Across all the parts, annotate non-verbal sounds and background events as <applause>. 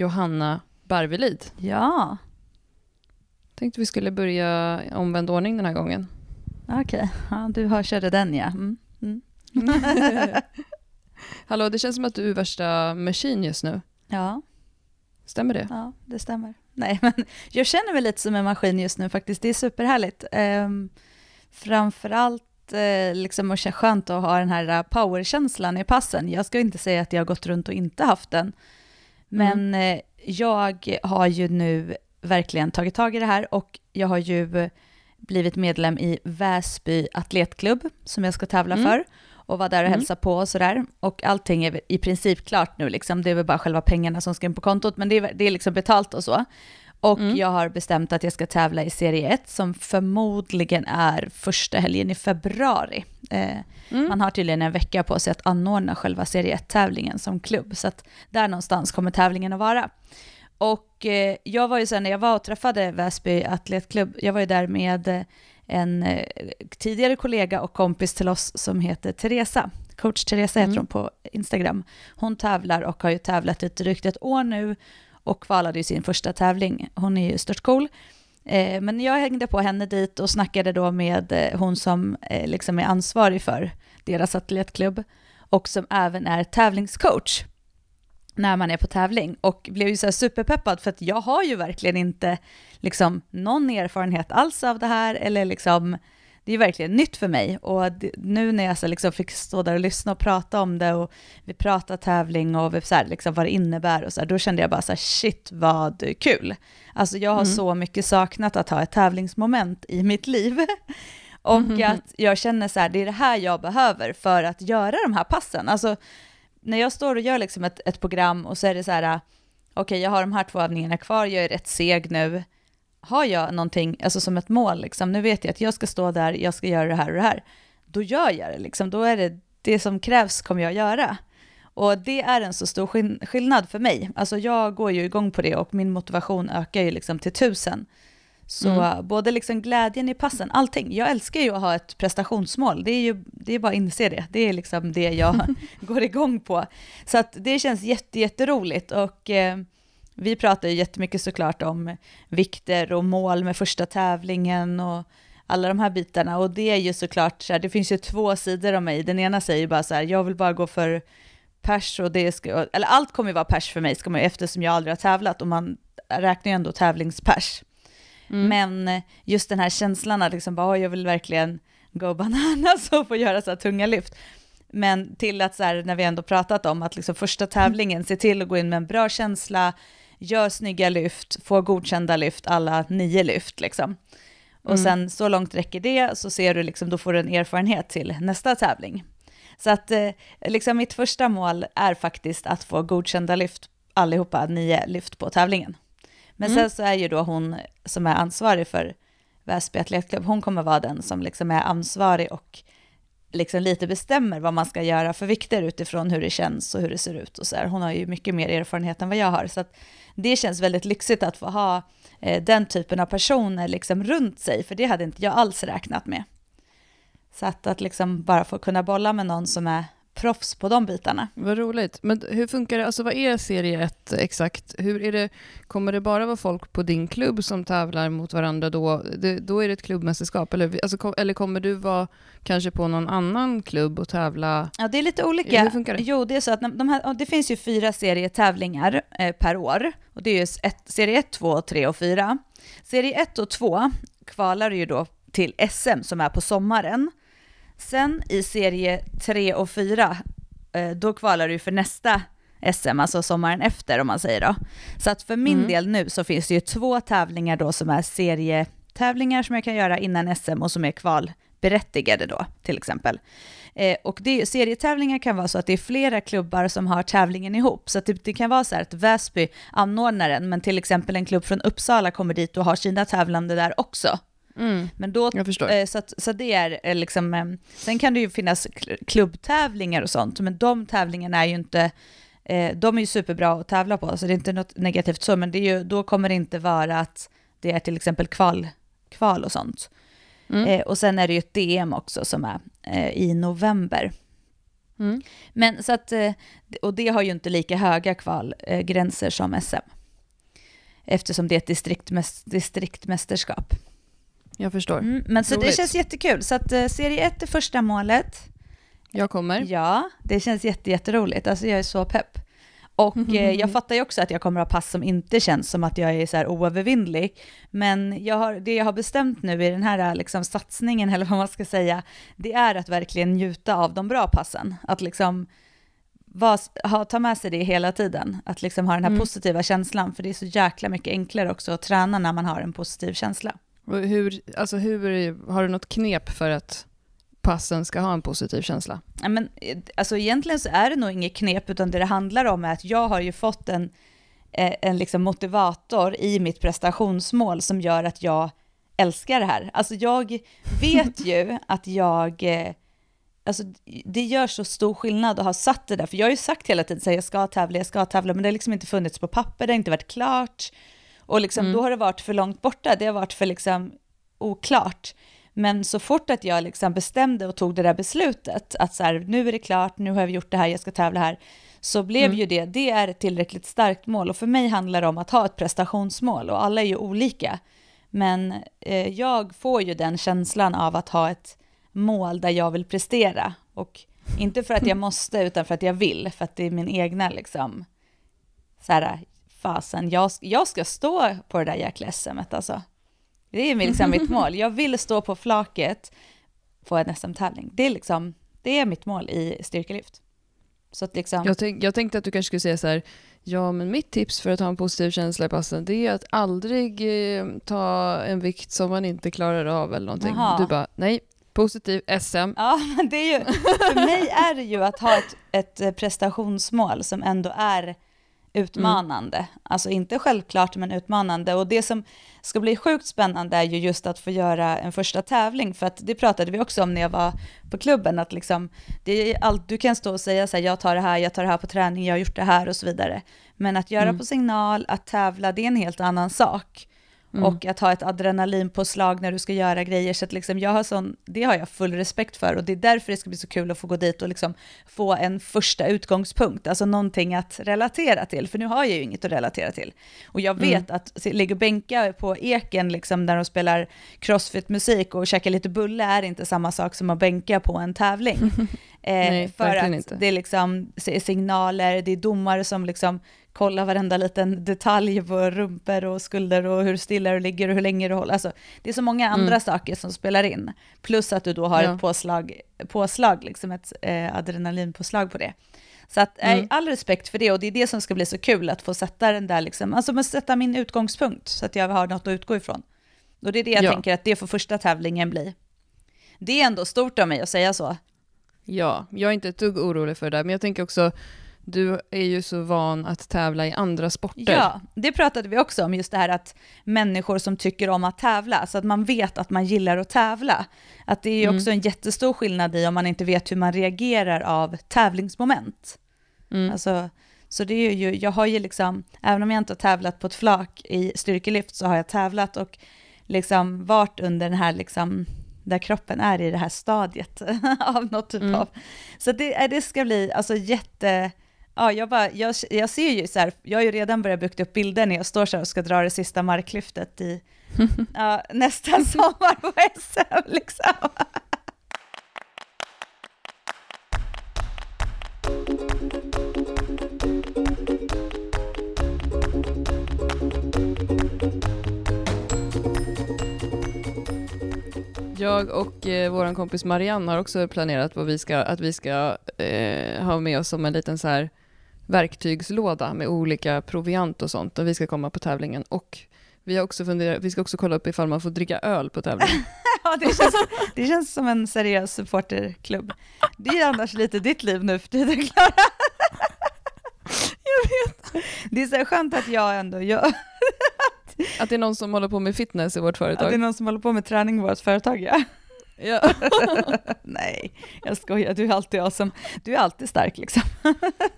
Johanna Barvelid. Ja, Tänkte vi skulle börja i omvänd ordning den här gången. okej. Ja, du har körde den ja. Mm. Mm. <laughs> Hallå, det känns som att du är värsta machine just nu. Ja, Stämmer det? ja, det stämmer. Nej, men jag känner mig lite som en maskin just nu faktiskt. Det är superhärligt. Um, framförallt eh, liksom, och skönt att ha den här powerkänslan i passen. Jag ska inte säga att jag har gått runt och inte haft den. Men eh, jag har ju nu verkligen tagit tag i det här och jag har ju blivit medlem i Väsby atletklubb som jag ska tävla Mm. för och vara där och Mm. hälsa på och sådär. Och allting är i princip klart nu, liksom. det är väl bara själva pengarna som ska in på kontot, men det är, det är liksom betalt och så. Och Mm. jag har bestämt att jag ska tävla i serie 1 som förmodligen är första helgen i februari. Eh, Mm. man har tydligen en vecka på sig att anordna själva serie 1-tävlingen som klubb, så att där någonstans kommer tävlingen att vara. Och eh, jag var ju sen när jag var och träffade Väsby atletklubb, jag var ju där med eh, en eh, tidigare kollega och kompis till oss som heter Teresa. Coach Teresa heter Mm. hon på Instagram. Hon tävlar och har ju tävlat ett drygt ett år nu och kvalade ju sin första tävling. Hon är ju stört cool. Eh, men jag hängde på henne dit och snackade då med eh, hon som eh, liksom är ansvarig för deras atletklubb och som även är tävlingscoach när man är på tävling och blev ju så här superpeppad för att jag har ju verkligen inte liksom någon erfarenhet alls av det här eller liksom det är verkligen nytt för mig och det, nu när jag så liksom fick stå där och lyssna och prata om det och vi pratade tävling och vi så här, liksom vad det innebär och så här, då kände jag bara så här shit vad kul. Alltså jag har Mm. så mycket saknat att ha ett tävlingsmoment i mitt liv. <laughs> Och Mhm. att jag känner så här, det är det här jag behöver för att göra de här passen. Alltså när jag står och gör liksom ett, ett program och så är det så här, okej jag har de här två övningarna kvar, jag är rätt seg nu. Har jag någonting, alltså som ett mål, liksom, nu vet jag att jag ska stå där, jag ska göra det här och det här. Då gör jag det, liksom, då är det det som krävs kommer jag göra. Och det är en så stor skill- skillnad för mig. Alltså jag går ju igång på det och min motivation ökar ju liksom till tusen. Så Mm. både liksom glädjen i passen, allting. Jag älskar ju att ha ett prestationsmål. Det är ju det är bara att inse det. Det är liksom det jag <laughs> går igång på. Så att det känns jätte, jätteroligt. Och eh, vi pratar ju jättemycket såklart om vikter och mål med första tävlingen och alla de här bitarna. Och det är ju såklart så här, det finns ju två sidor av mig. Den ena säger ju bara så här, jag vill bara gå för pers och det ska, eller allt kommer ju vara pers för mig ska man, eftersom jag aldrig har tävlat och man räknar ju ändå tävlingspers. Mm. Men just den här känslan att liksom bara, "Oj, jag vill verkligen go bananas och få göra så här tunga lyft. Men till att så här, när vi ändå pratat om att liksom första tävlingen, se till att gå in med en bra känsla, gör snygga lyft, få godkända lyft, alla nio lyft liksom. Och Mm. sen så långt räcker det, så ser du liksom, då får du en erfarenhet till nästa tävling. Så att eh, liksom mitt första mål är faktiskt att få godkända lyft, allihopa nio lyft på tävlingen. Men Mm. sen så är ju då hon som är ansvarig för Väsby Atletklubb, hon kommer vara den som liksom är ansvarig och liksom lite bestämmer vad man ska göra för vikter utifrån hur det känns och hur det ser ut och så här. Hon har ju mycket mer erfarenhet än vad jag har, så att det känns väldigt lyxigt att få ha eh, den typen av personer liksom runt sig, för det hade inte jag alls räknat med. Så att, att liksom bara få kunna bolla med någon som är proffs på de bitarna. Vad roligt. Men hur funkar det? Alltså vad är serie 1 exakt? Hur är det, kommer det bara vara folk på din klubb som tävlar mot varandra då? Det, då är det ett klubbmästerskap? Eller, alltså, kom, eller kommer du vara kanske på någon annan klubb och tävla? Ja, det är lite olika. Hur funkar det? Jo, det är så att de här, det finns ju fyra serietävlingar eh, per år. Och det är ju ett, serie 1, 2, 3 och 4. Serie 1 och 2 kvalar ju då till SM som är på sommaren. Sen i serie 3 och 4, eh, då kvalar du för nästa SM, alltså sommaren efter om man säger då. Så att för min Mm. del nu så finns det ju två tävlingar då som är serietävlingar som jag kan göra innan SM och som är kvalberättigade då till exempel. Eh, och det, serietävlingar kan vara så att det är flera klubbar som har tävlingen ihop. Så det, det kan vara så här att Väsby anordnar den, men till exempel en klubb från Uppsala kommer dit och har sina tävlande där också. Mm, Men då, jag förstår. eh, så, att, så det är eh, liksom, eh, sen kan det ju finnas kl- klubbtävlingar och sånt, men de tävlingarna är ju inte, de är ju superbra att tävla på, så det är inte något negativt så, men det är ju, då kommer det inte vara att det är till exempel kval, kval och sånt. Mm. Och sen är det ju ett DM också som är i november. Mm. Men så att, och det har ju inte lika höga kvalgränser som SM. Eftersom det är ett distriktmäst, distriktmästerskap. Jag förstår. Mm, men så det känns jättekul. Så att eh, serie 1 är första målet. Jag kommer. Ja, det känns jätte, jätteroligt. Alltså jag är så pepp. Och eh, <laughs> jag fattar ju också att jag kommer ha pass som inte känns som att jag är så här oövervinnlig. Men jag har, det jag har bestämt nu i den här liksom, satsningen, eller vad man ska säga, det är att verkligen njuta av de bra passen. Att liksom var, ha, ta med sig det hela tiden. Att liksom ha den här Mm. positiva känslan, för det är så jäkla mycket enklare också att träna när man har en positiv känsla. Hur, alltså hur, har du något knep för att passen ska ha en positiv känsla? Ja, men, eh, alltså egentligen så är det nog inget knep, utan det det handlar om är att jag har ju fått en, eh, en liksom motivator i mitt prestationsmål som gör att jag älskar det här. Alltså jag vet <laughs> ju att jag, eh, alltså det gör så stor skillnad att ha satt det där, för jag har ju sagt hela tiden här, jag ska tävla, jag ska tävla, men det har liksom inte funnits på papper, det har inte varit klart. Och liksom, Mm. då har det varit för långt borta, det har varit för liksom oklart. Men så fort att jag liksom bestämde och tog det där beslutet, att så här, nu är det klart, nu har vi gjort det här, jag ska tävla här, så blev Mm. ju det, det är ett tillräckligt starkt mål. Och för mig handlar det om att ha ett prestationsmål, och alla är ju olika. Men eh, jag får ju den känslan av att ha ett mål där jag vill prestera. Och inte för att jag <laughs> måste, utan för att jag vill, för att det är min egna liksom, så här, fasen, jag, jag ska stå på det där jäkla SMet alltså. Det är liksom mitt <laughs> mål. Jag vill stå på flaket på en SM-tävling. Det är liksom, det är mitt mål i styrkelyft. Så att liksom, Jag, tänk, jag tänkte att du kanske skulle säga så här, ja men mitt tips för att ha en positiv känsla i passen det är att aldrig eh, ta en vikt som man inte klarar av eller någonting. Jaha. Du bara, nej, positiv SM. Ja, men det är ju, för mig är det ju att ha ett, ett prestationsmål som ändå är utmanande. Alltså inte självklart, men utmanande. Och det som ska bli sjukt spännande är ju just att få göra en första tävling, för att det pratade vi också om när jag var på klubben, att liksom, det är allt, du kan stå och säga så här, jag tar det här, jag tar det här på träning, jag har gjort det här och så vidare. Men att göra Mm. på signal, att tävla, det är en helt annan sak. Mm. Och att ha ett adrenalinpåslag när du ska göra grejer. Så att liksom jag har sån, det har jag full respekt för. Och det är därför det ska bli så kul att få gå dit och liksom få en första utgångspunkt. Alltså någonting att relatera till. För nu har jag ju inget att relatera till. Och jag vet att se- ligga och bänka på eken liksom, när de spelar crossfit-musik och käka lite bulle är inte samma sak som att bänka på en tävling. <laughs> Eh, Nej, för att inte. det är liksom signaler, det är domare som liksom kollar varenda liten detalj på rumpor och skulder och hur stilla du ligger och hur länge du håller. Alltså, det är så många andra Mm. saker som spelar in. Plus att du då har Ja. ett påslag, påslag liksom ett eh, adrenalinpåslag på det. Så att, eh, Mm. all respekt för det och det är det som ska bli så kul att få sätta den där liksom, alltså men sätta min utgångspunkt så att jag har något att utgå ifrån. Och det är det jag Ja. tänker att det får första tävlingen bli. Det är ändå stort av mig att säga så. Ja, jag är inte ett dugg orolig för det där, men jag tänker också, du är ju så van att tävla i andra sporter. Ja, det pratade vi också om, just det här att människor som tycker om att tävla, så att man vet att man gillar att tävla. Att det är ju Mm. också en jättestor skillnad i om man inte vet hur man reagerar av tävlingsmoment. Mm. Alltså, så det är ju, jag har ju liksom, även om jag inte har tävlat på ett flak i styrkelyft så har jag tävlat och liksom varit under den här liksom, där kroppen är i det här stadiet <laughs> av något typ Mm. av. Så det, det ska bli alltså jätte, ja jag bara, jag, jag ser ju så här, jag har ju redan börjat bygga upp bilder när jag står så här och ska dra det sista marklyftet i <laughs> ja, nästa sommar på SM liksom. Jag och eh, vår kompis Marianne har också planerat vad vi ska, att vi ska eh, ha med oss som en liten så här verktygslåda med olika proviant och sånt och vi ska komma på tävlingen. Och vi har också funderat, vi ska också kolla upp ifall man får dricka öl på tävlingen. <laughs> Ja, det känns, det känns som en seriös supporterklubb. Det är annars lite ditt liv nu för tiden, Klara. <laughs> Jag vet. Det är så skönt att jag ändå gör, Att det är någon som håller på med fitness i vårt att det är företag. någon som håller på med träning i vårt företag, ja. Ja. <laughs> Nej, jag skojar, du är alltid awesome. Du är alltid stark liksom. <laughs>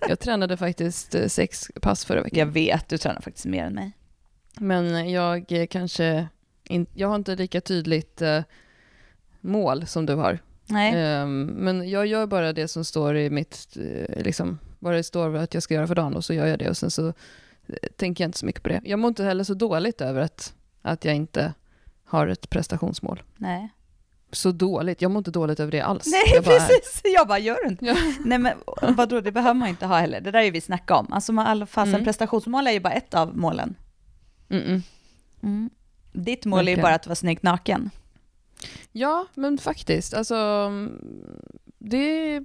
Jag tränade faktiskt eh, sex pass förra veckan. Jag vet, du tränar faktiskt mer än mig. Men jag eh, kanske in, jag har inte lika tydligt eh, mål som du har. Nej. Ehm, men jag gör bara det som står i mitt, liksom, vad det står att jag ska göra för dagen och så gör jag det och sen så tänker jag inte så mycket på det. Jag mår inte heller så dåligt över att, att jag inte har ett prestationsmål. Nej. Så dåligt, jag mår inte dåligt över det alls. Nej, jag bara precis. <laughs> Jag bara, gör du inte? Ja. Nej, men vadå, det behöver man inte ha heller. Det där är ju vi snacka om. Alltså, man, alla fasen Mm. prestationsmål är ju bara ett av målen. Mm-mm. Ditt mål är ju Verkligen. bara att vara snyggt naken. Ja, men faktiskt. Alltså, mm, det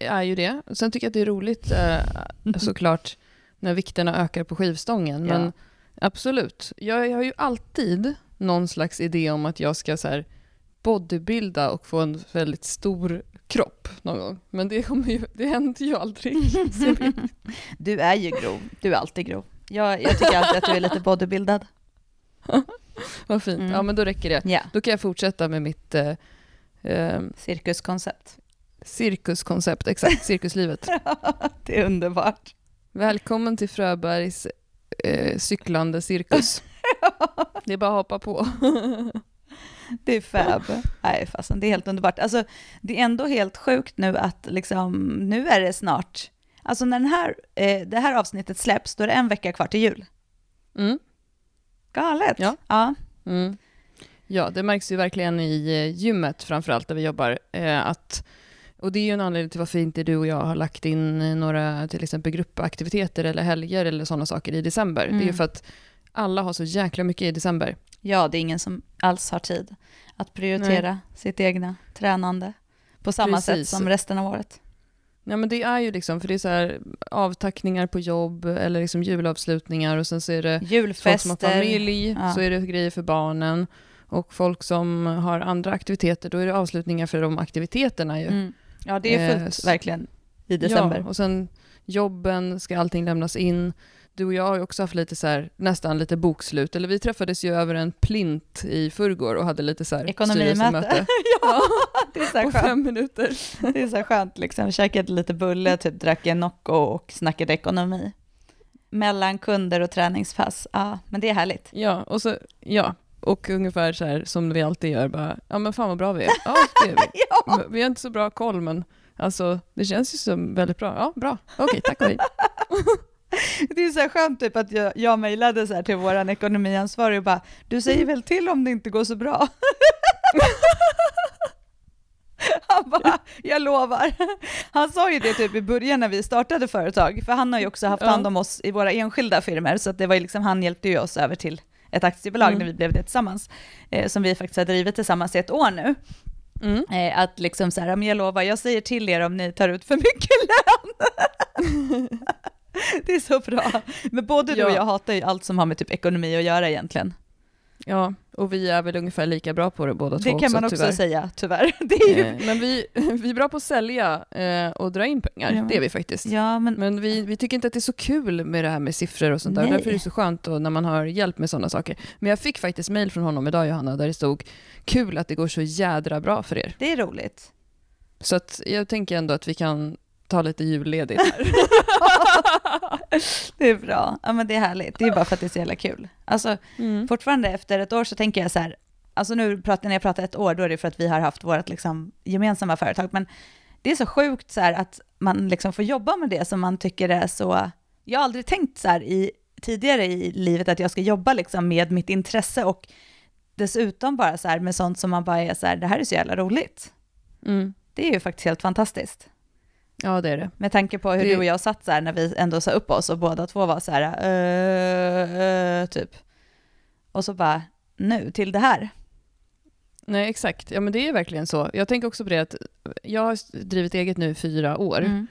är ju det. Sen tycker jag att det är roligt eh, såklart <laughs> när vikterna ökar på skivstången. Ja. Men absolut, jag, jag har ju alltid någon slags idé om att jag ska så här bodybuilda och få en väldigt stor kropp någon gång. Men det, kommer ju, det händer ju aldrig. <laughs> Du är ju grov. Du är alltid grov. Jag, jag tycker alltid att du är lite bodybuildad. <laughs> Vad fint. Mm. Ja, men då räcker det. Ja, Då kan jag fortsätta med mitt eh, eh, cirkuskoncept. cirkuskoncept, exakt, cirkuslivet. <laughs> det är underbart. Välkommen till Fröbergs eh, cyklande cirkus. Det är bara att hoppa på. Det är fab. Nej, fasen, det är helt underbart. Alltså, det är ändå helt sjukt nu att liksom, nu är det snart, alltså när den här, eh, det här avsnittet släpps, då är det en vecka kvar till jul. Mm. Galet. Ja. ja. Mm. Ja, det märks ju verkligen i eh, gymmet framförallt där vi jobbar. Eh, att, och det är ju en anledning till varför inte du och jag har lagt in eh, några till exempel gruppaktiviteter eller helger eller sådana saker i december. Det är ju Mm. för att alla har så jäkla mycket i december. Ja, det är ingen som alls har tid att prioritera sitt egna tränande på samma Precis. sätt som resten av året. Ja men det är ju liksom, för det är så här avtackningar på jobb eller liksom julavslutningar och sen så är det folk som har Julfester. familj, Ja. så är det grejer för barnen. Och folk som har andra aktiviteter, då är det avslutningar för de aktiviteterna ju. Mm. Ja, det är Eh, fullt s- verkligen i december. Ja, och sen jobben, ska allting lämnas in. Du och jag har ju också haft lite så här, nästan lite bokslut, eller vi träffades ju över en plint i förrgår och hade lite så här Ekonomimöte. <laughs> ja, det är så på skönt. fem minuter. Det är så här skönt liksom. Käkade lite bulle, typ drack en Nocco och snackade ekonomi. Mellan kunder och träningspass. Ja, men det är härligt. Ja, och så, ja, och ungefär så här som vi alltid gör, bara, ja men fan vad bra vi är. Ja, det är vi. <laughs> Ja, Vi har inte så bra koll, men alltså, det känns ju som väldigt bra. Ja, bra. Okej, tack och hej. <laughs> <laughs> det är så här skönt typ att jag, jag mejlade så här till våran ekonomiansvarig och bara, du säger väl till om det inte går så bra? <laughs> Han bara, jag lovar. Han sa ju det typ i början när vi startade företag, för han har ju också haft hand om oss i våra enskilda firmor, så det var ju liksom, han hjälpte ju oss över till ett aktiebolag Mm. när vi blev det tillsammans, eh, som vi faktiskt har drivit tillsammans i ett år nu. Mm. Eh, att liksom så här, "Ja, men jag lovar, jag säger till er om ni tar ut för mycket lön. <laughs> <laughs> det är så bra. Men både du och Ja. jag hatar ju allt som har med typ ekonomi att göra egentligen. Ja, och vi är väl ungefär lika bra på det båda Det två kan man också tyvärr. säga, tyvärr. <laughs> Det är ju... Eh, Men vi, <laughs> vi är bra på att sälja eh, och dra in pengar, Ja. det är vi faktiskt. Ja, men Men vi, vi tycker inte att det är så kul med det här med siffror och sånt där. Nej. Därför är det så skönt när man har hjälp med sådana saker. Men jag fick faktiskt mail från honom idag, Johanna, där det stod kul att det går så jädra bra för er. det är roligt. Så att jag tänker ändå att vi kan ta lite julledigt här. <laughs> Det är bra. Ja, men det är härligt. Det är bara för att det är så jävla kul. Alltså, Mm. fortfarande efter ett år så tänker jag så här, alltså nu pratar, när jag pratar ett år, då är det för att vi har haft vårt liksom gemensamma företag, men det är så sjukt så här att man liksom får jobba med det som man tycker är så, jag har aldrig tänkt så här i, tidigare i livet att jag ska jobba liksom med mitt intresse och dessutom bara så här med sånt som man bara är så här, det här är så jävla roligt. Mm. Det är ju faktiskt helt fantastiskt. Ja, det är det. Med tanke på hur Det- du och jag satt så här när vi ändå sa upp oss och båda två var så här, "Eh, eh", typ. Och så bara, nu till det här. Nej, exakt. Ja, men det är verkligen så. Jag tänker också på det att jag har drivit eget nu i fyra år. Mm.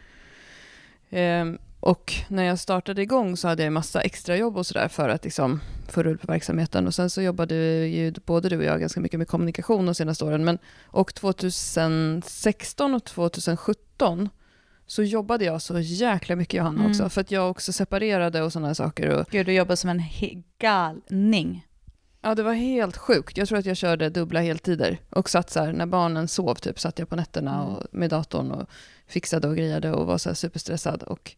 Ehm, och när jag startade igång så hade jag massa extrajobb och sådär för att liksom få rull på verksamheten. Och sen så jobbade ju både du och jag ganska mycket med kommunikation de senaste åren. Men, och 2016 och 2017 så jobbade jag så jäkla mycket Johanna Mm. också. För att jag också separerade och sådana saker. Och, Gud, du jobbar som en galning. ja, det var helt sjukt. Jag tror att jag körde dubbla heltider. Och satt så här, när barnen sov typ, satt jag på nätterna Mm. och, med datorn och fixade och grejade och var så här superstressad. Och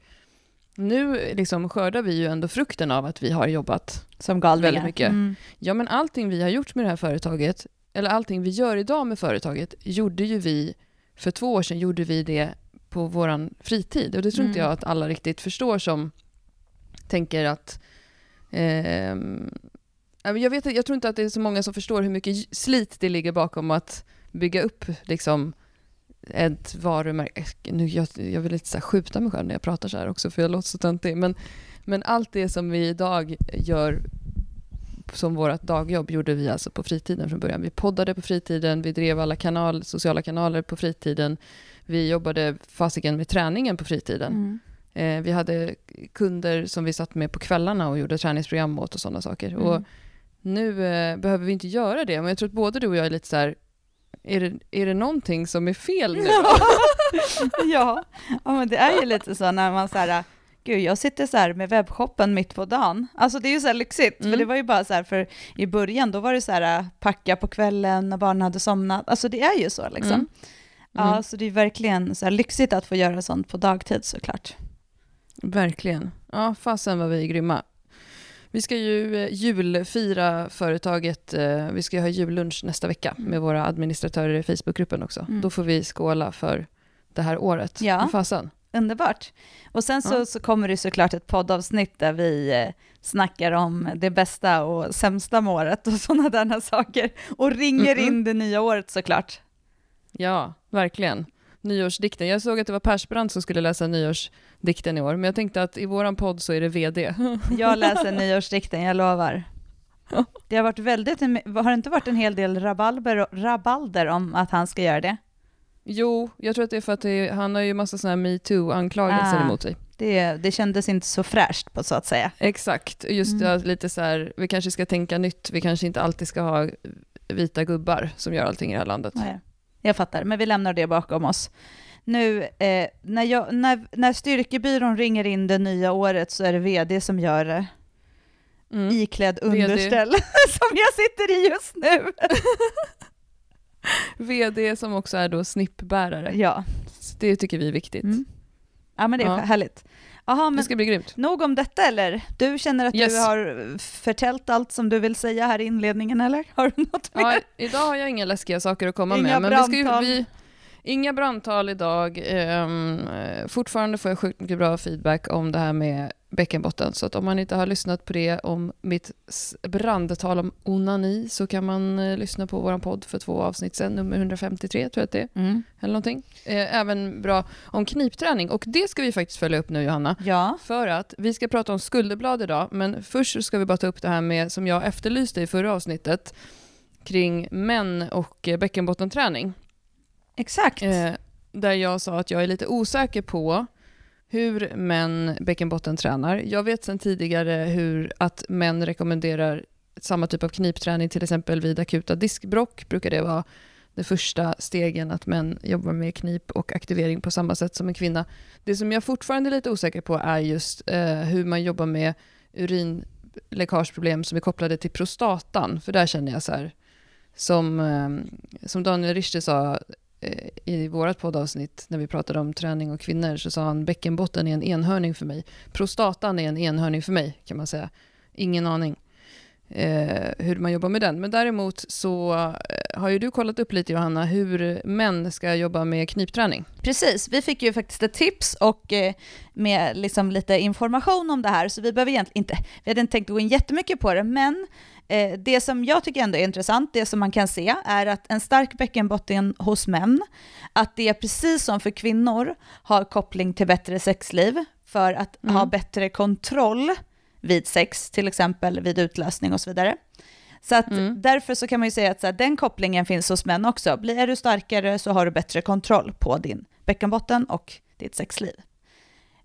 nu liksom skördar vi ju ändå frukten av att vi har jobbat. Som galningar. Väldigt mycket. Mm. Ja, men allting vi har gjort med det här företaget eller allting vi gör idag med företaget, gjorde ju vi, för två år sedan gjorde vi det på vår fritid. Och det tror inte Mm. jag att alla riktigt förstår som tänker att men jag, vet, jag tror inte att det är så många som förstår hur mycket slit det ligger bakom att bygga upp liksom, ett varumärke. Nu, jag, jag vill inte så skjuta mig själv när jag pratar så här också, för jag låter så töntig. Men, men allt det som vi idag gör som vårt dagjobb gjorde vi alltså på fritiden från början. Vi poddade på fritiden, vi drev alla kanal, sociala kanaler på fritiden. Vi jobbade fasiken med träningen på fritiden. Mm. Eh, vi hade kunder som vi satt med på kvällarna och gjorde träningsprogram åt och sådana saker. Mm. Och nu eh, behöver vi inte göra det, men jag tror att både du och jag är lite så här, är det, är det någonting som är fel nu? Ja. <laughs> ja. ja, men det är ju lite så när man så här, gud jag sitter så här med webbshoppen mitt på dagen. Alltså det är ju så här lyxigt, Mm. för det var ju bara så här, för i början då var det så här packa på kvällen när barnen hade somnat. Alltså det är ju så liksom. Mm. Ja, Mm. så det är verkligen så lyxigt att få göra sånt på dagtid såklart. Verkligen. Ja, fasen vad vi är grymma. Vi ska ju eh, julfira företaget. eh, Vi ska ju ha jullunch nästa vecka Mm. med våra administratörer i Facebookgruppen också. Mm. Då får vi skåla för det här året. Ja. Fasen. Underbart. Och sen så, Ja. så kommer det såklart ett poddavsnitt där vi eh, snackar om det bästa och sämsta med året och <laughs> sådana där saker. Och ringer Mm-mm. in det nya året såklart. Ja, verkligen. Nyårsdikten. Jag såg att det var Persbrandt som skulle läsa nyårsdikten i år, men jag tänkte att i våran podd så är det VD. <laughs> Jag läser nyårsdikten, jag lovar. Det har varit väldigt, har det inte varit en hel del rabalber, rabalder om att han ska göra det? Jo, jag tror att det är för att är, han har ju massa sådana här metoo-anklagelser Ah. emot sig. Det, det kändes inte så fräscht på så att säga. Exakt, just Mm. lite så här, vi kanske ska tänka nytt, vi kanske inte alltid ska ha vita gubbar som gör allting i det här landet. Nej, jag fattar, men vi lämnar det bakom oss. Nu, eh, när, jag, när, när styrkebyrån ringer in det nya året så är det vd som gör det. Mm. iklädd underställ <laughs> som jag sitter i just nu. <laughs> VD som också är då snippbärare. Ja. Så Det tycker vi är viktigt. Mm. ja, men det är Ja. härligt. Det men ska bli grymt. nog om detta eller? Du känner att du Yes. har förtält allt som du vill säga här i inledningen eller? Har du något mer? Ja, idag har jag inga läskiga saker att komma Inga med. Men vi ska ju, vi, inga brandtal idag. Eh, fortfarande får jag sjukt mycket bra feedback om det här med bäckenbotten. Så att om man inte har lyssnat på det om mitt brandtal om onani så kan man eh, lyssna på vår podd för två avsnitt sen, nummer 153 tror jag att det är. Mm. Eller någonting. Eh, även bra om knipträning och det ska vi faktiskt följa upp nu Johanna. Ja. För att vi ska prata om skulderblad idag, men först ska vi bara ta upp det här med, som jag efterlyste i förra avsnittet, kring män och eh, bäckenbottenträning. Exakt. Eh, där jag sa att jag är lite osäker på hur män bäckenbotten tränar. Jag vet sedan tidigare hur att män rekommenderar samma typ av knipträning, till exempel vid akuta diskbrock brukar det vara det första stegen att män jobbar med knip och aktivering på samma sätt som en kvinna. Det som jag fortfarande är lite osäker på är just eh, hur man jobbar med urinläckageproblem som är kopplade till prostatan, för där känner jag så här, som, eh, som Daniel Richter sa Eh, i vårt poddavsnitt när vi pratade om träning och kvinnor så sa han bäckenbotten är en enhörning för mig. Prostatan är en enhörning för mig kan man säga. Ingen aning eh, hur man jobbar med den. Men däremot så eh, har ju du kollat upp lite Johanna hur män ska jobba med knipträning. Precis, vi fick ju faktiskt ett tips och eh, med liksom lite information om det här, så vi behöver egentligen inte, vi hade inte tänkt gå in jättemycket på det, men eh, det som jag tycker ändå är intressant, det som man kan se, är att en stark bäckenbotten hos män, att det precis som för kvinnor har koppling till bättre sexliv, för att Mm. ha bättre kontroll vid sex, till exempel vid utlösning och så vidare. Så att Mm. därför så kan man ju säga att så här, den kopplingen finns hos män också. Blir är du starkare så har du bättre kontroll på din bäckenbotten och ditt sexliv.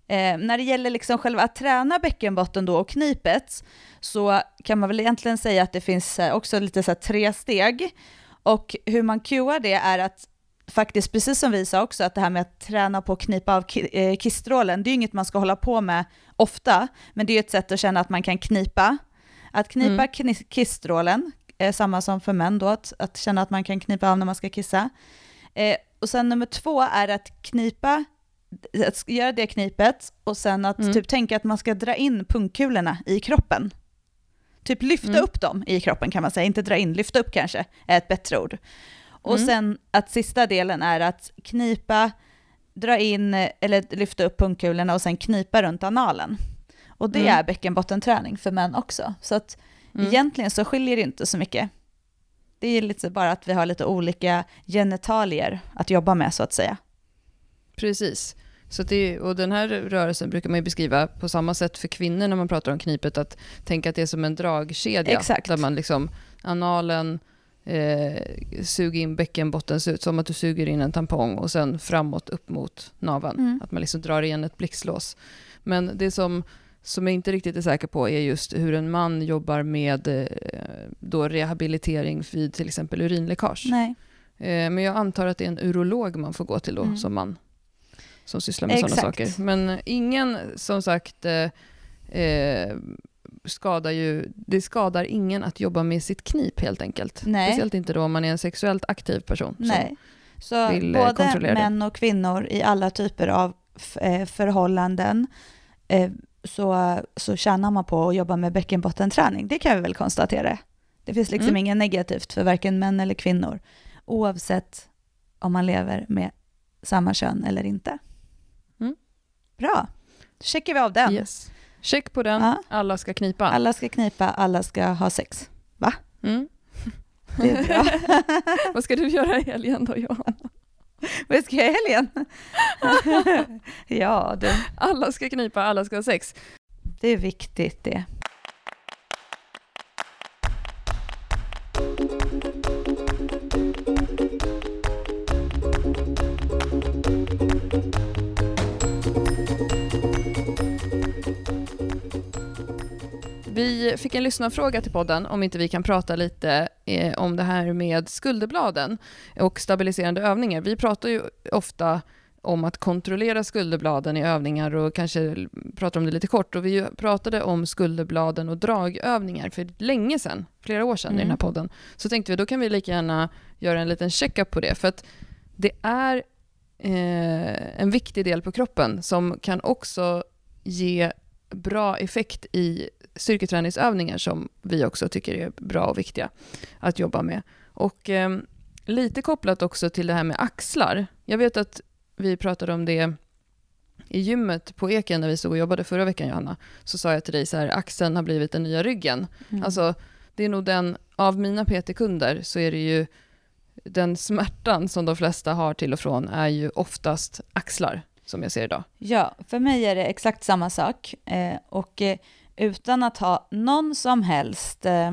Eh, när det gäller liksom själva att träna bäckenbotten då och knipet så kan man väl egentligen säga att det finns eh, också lite så här tre steg. Och hur man cuear det är att faktiskt, precis som vi sa också, att det här med att träna på att knipa av eh, kistrålen, det är ju inget man ska hålla på med ofta, men det är ju ett sätt att känna att man kan knipa. Att knipa Mm. kistrålen, är samma som för män då, att, att känna att man kan knipa av när man ska kissa. Eh, och sen nummer två är att knipa, att göra det knipet och sen att Mm. typ tänka att man ska dra in pungkulorna i kroppen. typ lyfta Mm. upp dem i kroppen kan man säga, inte dra in, lyfta upp kanske är ett bättre ord. Och Mm. sen att sista delen är att knipa, dra in eller lyfta upp pungkulorna och sen knipa runt analen. Och det Mm. är bäckenbottenträning för män också. Så att Mm. egentligen så skiljer det inte så mycket. Det är lite bara att vi har lite olika genitalier att jobba med så att säga. Precis. Så det, och den här rörelsen brukar man ju beskriva på samma sätt för kvinnor när man pratar om knipet, att tänka att det är som en dragkedja. Exakt. Där man liksom, analen, eh, suger in bäckenbotten, ser ut som att du suger in en tampong och sen framåt upp mot naveln. Mm. Att man liksom drar igen ett blixtlås. Men det som, som jag inte riktigt är säker på är just hur en man jobbar med eh, då rehabilitering vid till exempel urinläckage. Nej. Eh, Men jag antar att det är en urolog man får gå till då, Mm. som man som sysslar med sådana saker. Men ingen, som sagt, eh, eh, skadar ju, det skadar ingen att jobba med sitt knip helt enkelt. Nej. Speciellt inte då om man är en sexuellt aktiv person. Nej. Så vill, eh, både män och kvinnor i alla typer av eh, förhållanden eh, så, så tjänar man på att jobba med bäckenbottenträning. Det kan vi väl konstatera. Det finns liksom Mm. inget negativt för varken män eller kvinnor oavsett om man lever med samma kön eller inte. Bra, då checkar vi av den. Yes. Check på den, Ja. alla ska knipa. Alla ska knipa, alla ska ha sex. Mm. <laughs> Det är bra. <laughs> Vad ska du göra i helgen då, Johan? <laughs> Vad ska jag i helgen? ja, du. Alla ska knipa, alla ska ha sex. Det är viktigt det. Vi fick en lyssnarfråga till podden om inte vi kan prata lite eh, om det här med skulderbladen och stabiliserande övningar. Vi pratar ju ofta om att kontrollera skulderbladen i övningar och kanske pratar om det lite kort. Och vi pratade om skulderbladen och dragövningar för länge sedan, flera år sedan i Mm. den här podden. Så tänkte vi, då kan vi lika gärna göra en liten checkup på det. För att det är eh, en viktig del på kroppen som kan också ge bra effekt i styrketräningsövningar som vi också tycker är bra och viktiga att jobba med. Och eh, lite kopplat också till det här med axlar. Jag vet att vi pratade om det i gymmet på Eken när vi stod och jobbade förra veckan, Johanna. Så sa jag till dig så här, axeln har blivit den nya ryggen. Mm. Alltså, det är nog den, av mina PT-kunder så är det ju den smärtan som de flesta har till och från är ju oftast axlar, som jag ser idag. Ja, för mig är det exakt samma sak. Eh, och eh, utan att ha någon som helst eh,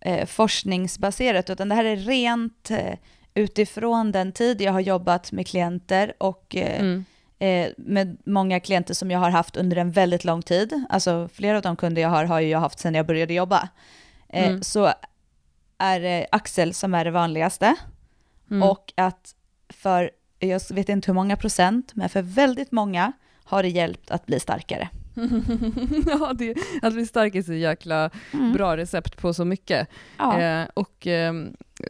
eh, forskningsbaserat, utan det här är rent eh, utifrån den tid jag har jobbat med klienter och eh, Mm. med många klienter som jag har haft under en väldigt lång tid. Alltså flera av de kunder jag har har ju jag haft sedan jag började jobba. Mm. Så är det axel som är det vanligaste. Mm. Och att för, jag vet inte hur många procent, men för väldigt många har det hjälpt att bli starkare. <laughs> ja, det, att bli stark är så jäkla Mm. bra recept på så mycket. Ja. Eh, och eh,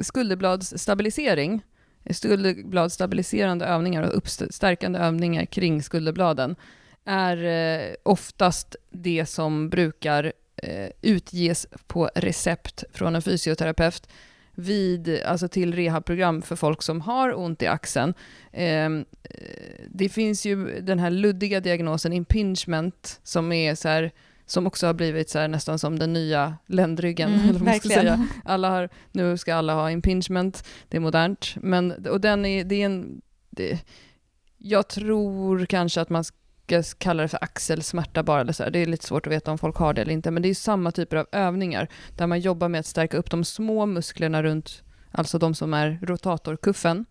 skulderbladsstabilisering, skulderbladsstabiliserande övningar och uppstärkande övningar kring skulderbladen är eh, oftast det som brukar eh, utges på recept från en fysioterapeut vid, alltså till rehabprogram för folk som har ont i axeln. Eh, det finns ju den här luddiga diagnosen impingement som är så här, som också har blivit så här nästan som den nya ländryggen. Mm, <laughs> eller man ska säga. Alla har, nu ska alla ha impingement, det är modernt. Men, och den är, det är en, det, jag tror kanske att man ska kalla det för axelsmärta bara. Eller så här. Det är lite svårt att veta om folk har det eller inte. Men det är samma typer av övningar där man jobbar med att stärka upp de små musklerna runt, alltså de som är rotatorkuffen.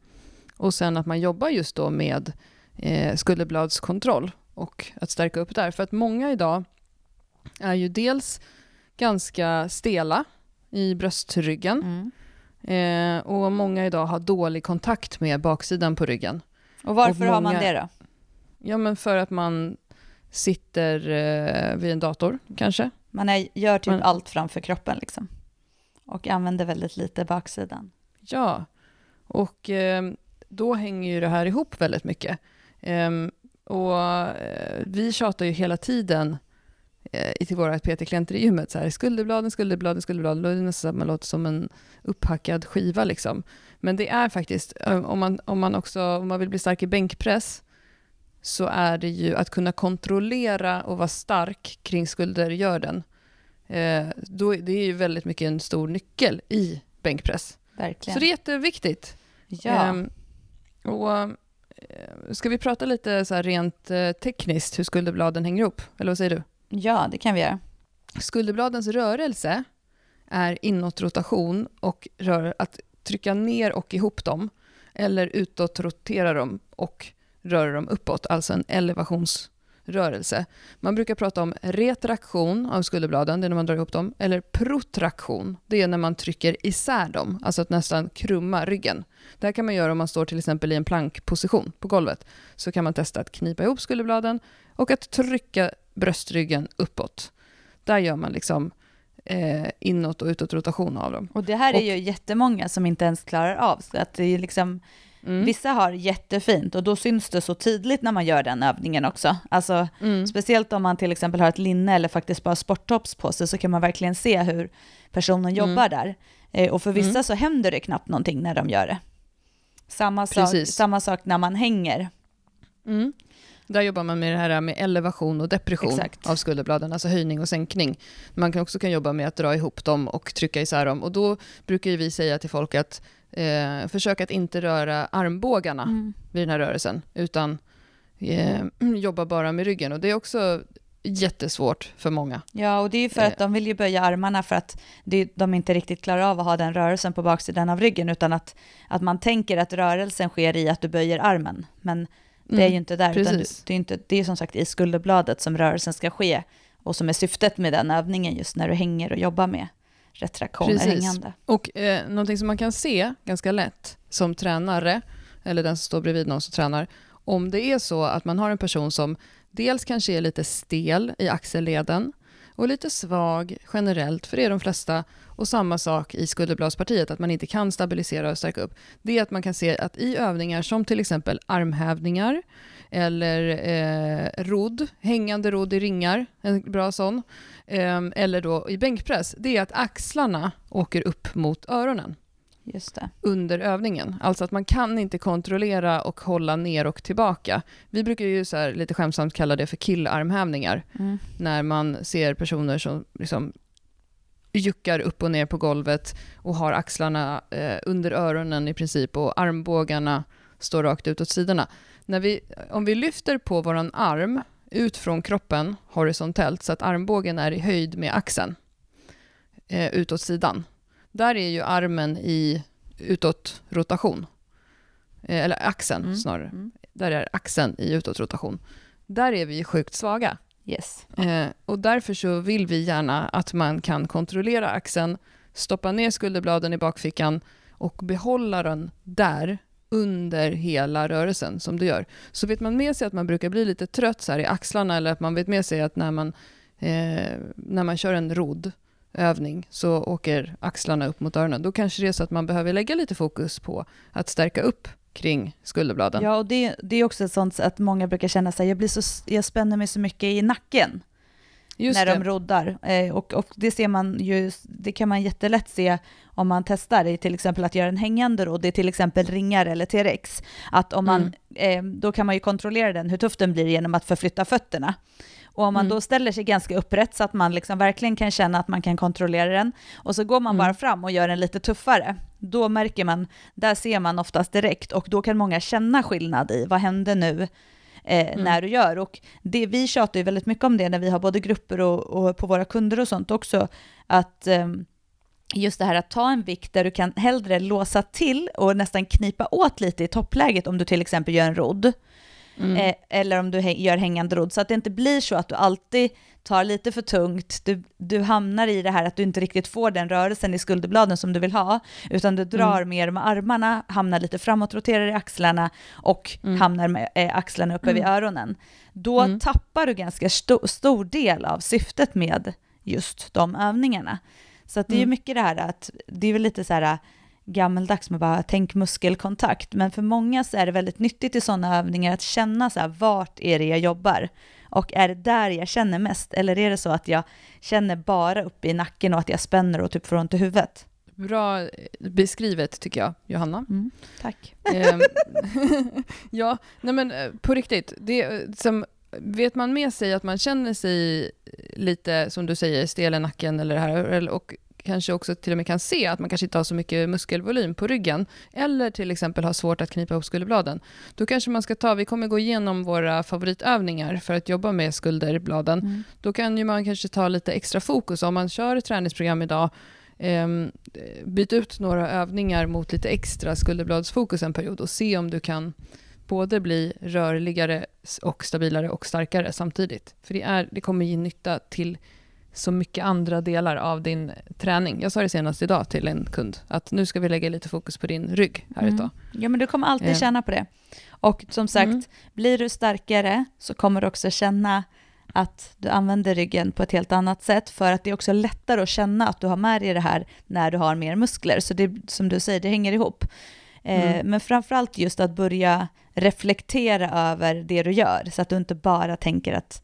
Och sen att man jobbar just då med eh, skulderbladskontroll och att stärka upp där. För att många idag är ju dels ganska stela i bröstryggen Mm. eh, och många idag har dålig kontakt med baksidan på ryggen. Och varför Och har man många- det då? Ja, men för att man sitter eh, vid en dator kanske. Man är, gör typ Men- allt framför kroppen liksom. Och använder väldigt lite baksidan. Ja, och eh, då hänger ju det här ihop väldigt mycket. Ehm, och eh, vi tjatar ju hela tiden eh, till våra PT-klienter i gymmet, så här, skulderbladen, skulderbladen, skulderbladen, då är det nästan som man låter som en upphackad skiva. Liksom. Men det är faktiskt, eh, om man, om, man också, om man vill bli stark i bänkpress, så är det ju att kunna kontrollera och vara stark kring skuldergörden. Eh, då, det är ju väldigt mycket en stor nyckel i bänkpress. Verkligen. Så det är jätteviktigt. ja. Ehm, och, eh, ska vi prata lite så rent eh, tekniskt hur skulderbladen hänger ihop? Eller vad säger du? ja, det kan vi göra. Skulderbladens rörelse är inåtrotation och rör, att trycka ner och ihop dem eller utåt rotera dem och röra dem uppåt, alltså en elevationsrörelse. Man brukar prata om retraktion av skulderbladen, det är när man drar ihop dem, eller protraktion, det är när man trycker isär dem, alltså att nästan krumma ryggen. Det här kan man göra om man står till exempel i en plankposition på golvet. Så kan man testa att knipa ihop skulderbladen och att trycka bröstryggen uppåt. Där gör man liksom eh, inåt och utåt rotation av dem. Och det här är Och- ju jättemånga som inte ens klarar av. Så att det är liksom, Mm. Vissa har jättefint och då syns det så tydligt när man gör den övningen också. Alltså, Mm. Speciellt om man till exempel har ett linne eller faktiskt bara sporttops på sig så kan man verkligen se hur personen jobbar där. Eh, och för vissa Mm. så händer det knappt någonting när de gör det. Samma sak, samma sak när man hänger. Mm. Där jobbar man med det här med elevation och depression Exakt. av skulderbladen, alltså höjning och sänkning. Man kan också kan jobba med att dra ihop dem och trycka isär dem. Och då brukar vi säga till folk att eh, försök att inte röra armbågarna Mm. vid den här rörelsen, utan eh, <clears throat> jobba bara med ryggen. Och det är också jättesvårt för många. Ja, och det är ju för Eh. att de vill ju böja armarna för att de inte riktigt klarar av att ha den rörelsen på baksidan av ryggen, utan att, att man tänker att rörelsen sker i att du böjer armen. Men det är Mm. ju inte där, precis. det är, inte, det är som sagt i skulderbladet som rörelsen ska ske och som är syftet med den övningen just när du hänger och jobbar med retraktioner Precis. hängande. Och eh, någonting som man kan se ganska lätt som tränare, eller den som står bredvid någon som tränar, om det är så att man har en person som dels kanske är lite stel i axelleden och lite svag generellt, för det är de flesta, och samma sak i skulderbladspartiet, att man inte kan stabilisera och stärka upp, det är att man kan se att i övningar som till exempel armhävningar eller eh, rodd, hängande rodd i ringar, en bra sån, eh, eller då i bänkpress, det är att axlarna åker upp mot öronen Just det. under övningen. Alltså att man kan inte kontrollera och hålla ner och tillbaka. Vi brukar ju så här lite skämtsamt kalla det för killarmhävningar, Mm. när man ser personer som liksom juckar upp och ner på golvet och har axlarna eh, under öronen i princip och armbågarna står rakt ut åt sidorna. När vi, om vi lyfter på våran arm ut från kroppen horisontellt så att armbågen är i höjd med axeln eh, utåt sidan. Där är ju armen i utåt rotation. Eh, eller axeln Mm. snarare. Mm. Där är axeln i utåt rotation. Där är vi ju sjukt svaga. Yes. Eh, och därför så vill vi gärna att man kan kontrollera axeln, stoppa ner skulderbladen i bakfickan och behålla den där under hela rörelsen som du gör. Så vet man med sig att man brukar bli lite trött så här i axlarna eller att man vet med sig att när man, eh, när man kör en rodd övning så åker axlarna upp mot öronen. Då kanske det är så att man behöver lägga lite fokus på att stärka upp kring skulderbladen. Ja, och det, det är också ett sånt att många brukar känna sig, jag, blir så, jag spänner mig så mycket i nacken. Just när det. de roddar. Eh, och, och det ser man ju, det kan man jättelätt se om man testar i till exempel att göra en hängande rodd, det är till exempel ringar eller T-rex. Att om man, eh, då kan man ju kontrollera den, hur tuff den blir genom att förflytta fötterna. Och om man Mm. då ställer sig ganska upprätt så att man liksom verkligen kan känna att man kan kontrollera den, och så går man Mm. bara fram och gör den lite tuffare, då märker man, där ser man oftast direkt, och då kan många känna skillnad i, vad hände nu? Eh, Mm. när du gör. Och det, vi tjatar ju väldigt mycket om det när vi har både grupper och, och på våra kunder och sånt också, att ehm, just det här att ta en vikt där du kan hellre låsa till och nästan knipa åt lite i toppläget om du till exempel gör en rodd, Mm. eh, eller om du gör hängande rodd, så att det inte blir så att du alltid tar lite för tungt, du, du hamnar i det här att du inte riktigt får den rörelsen i skulderbladen som du vill ha, utan du drar Mm. mer med armarna, hamnar lite framåt, roterar i axlarna och Mm. hamnar med eh, axlarna uppe vid Mm. öronen. Då Mm. tappar du ganska sto- stor del av syftet med just de övningarna. Så det är ju Mm. mycket det här att, det är väl lite så här äh, gammeldags med bara tänk muskelkontakt, men för många så är det väldigt nyttigt i sådana övningar att känna så här, vart är det jag jobbar? Och är det där jag känner mest? Eller är det så att jag känner bara uppe i nacken och att jag spänner och typ får ont i huvudet? Bra eh, beskrivet tycker jag, Johanna. Mm, tack. Ehm, <laughs> <laughs> ja, nej men eh, på riktigt. Det, eh, som, vet man med sig att man känner sig lite, som du säger, stel i nacken eller det här, och kanske också till och med kan se att man kanske inte har så mycket muskelvolym på ryggen, eller till exempel har svårt att knipa ihop skulderbladen, då kanske man ska ta, vi kommer gå igenom våra favoritövningar för att jobba med skulderbladen, Mm. då kan ju man kanske ta lite extra fokus. Om man kör ett träningsprogram idag, ehm, byt ut några övningar mot lite extra skulderbladsfokus en period och se om du kan både bli rörligare och stabilare och starkare samtidigt. För det, är, det kommer ge nytta till så mycket andra delar av din träning. Jag sa det senast idag till en kund, att nu ska vi lägga lite fokus på din rygg här ett tag. Ja, men du kommer alltid Eh. känna på det. Och som sagt, Mm. blir du starkare så kommer du också känna att du använder ryggen på ett helt annat sätt för att det är också lättare att känna att du har med dig det här när du har mer muskler. Så det, som du säger, det hänger ihop. Eh, Mm. Men framförallt just att börja reflektera över det du gör så att du inte bara tänker att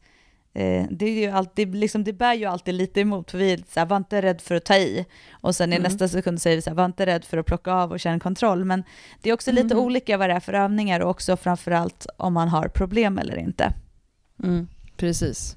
eh, det, är ju alltid, liksom, det bär ju alltid lite emot, för vi är så här, var inte rädd för att ta i. Och sen i Mm. nästa sekund säger vi så här, var inte rädd för att plocka av och känna kontroll. Men det är också lite Mm. olika vad det är för övningar och också framförallt om man har problem eller inte. Mm, precis.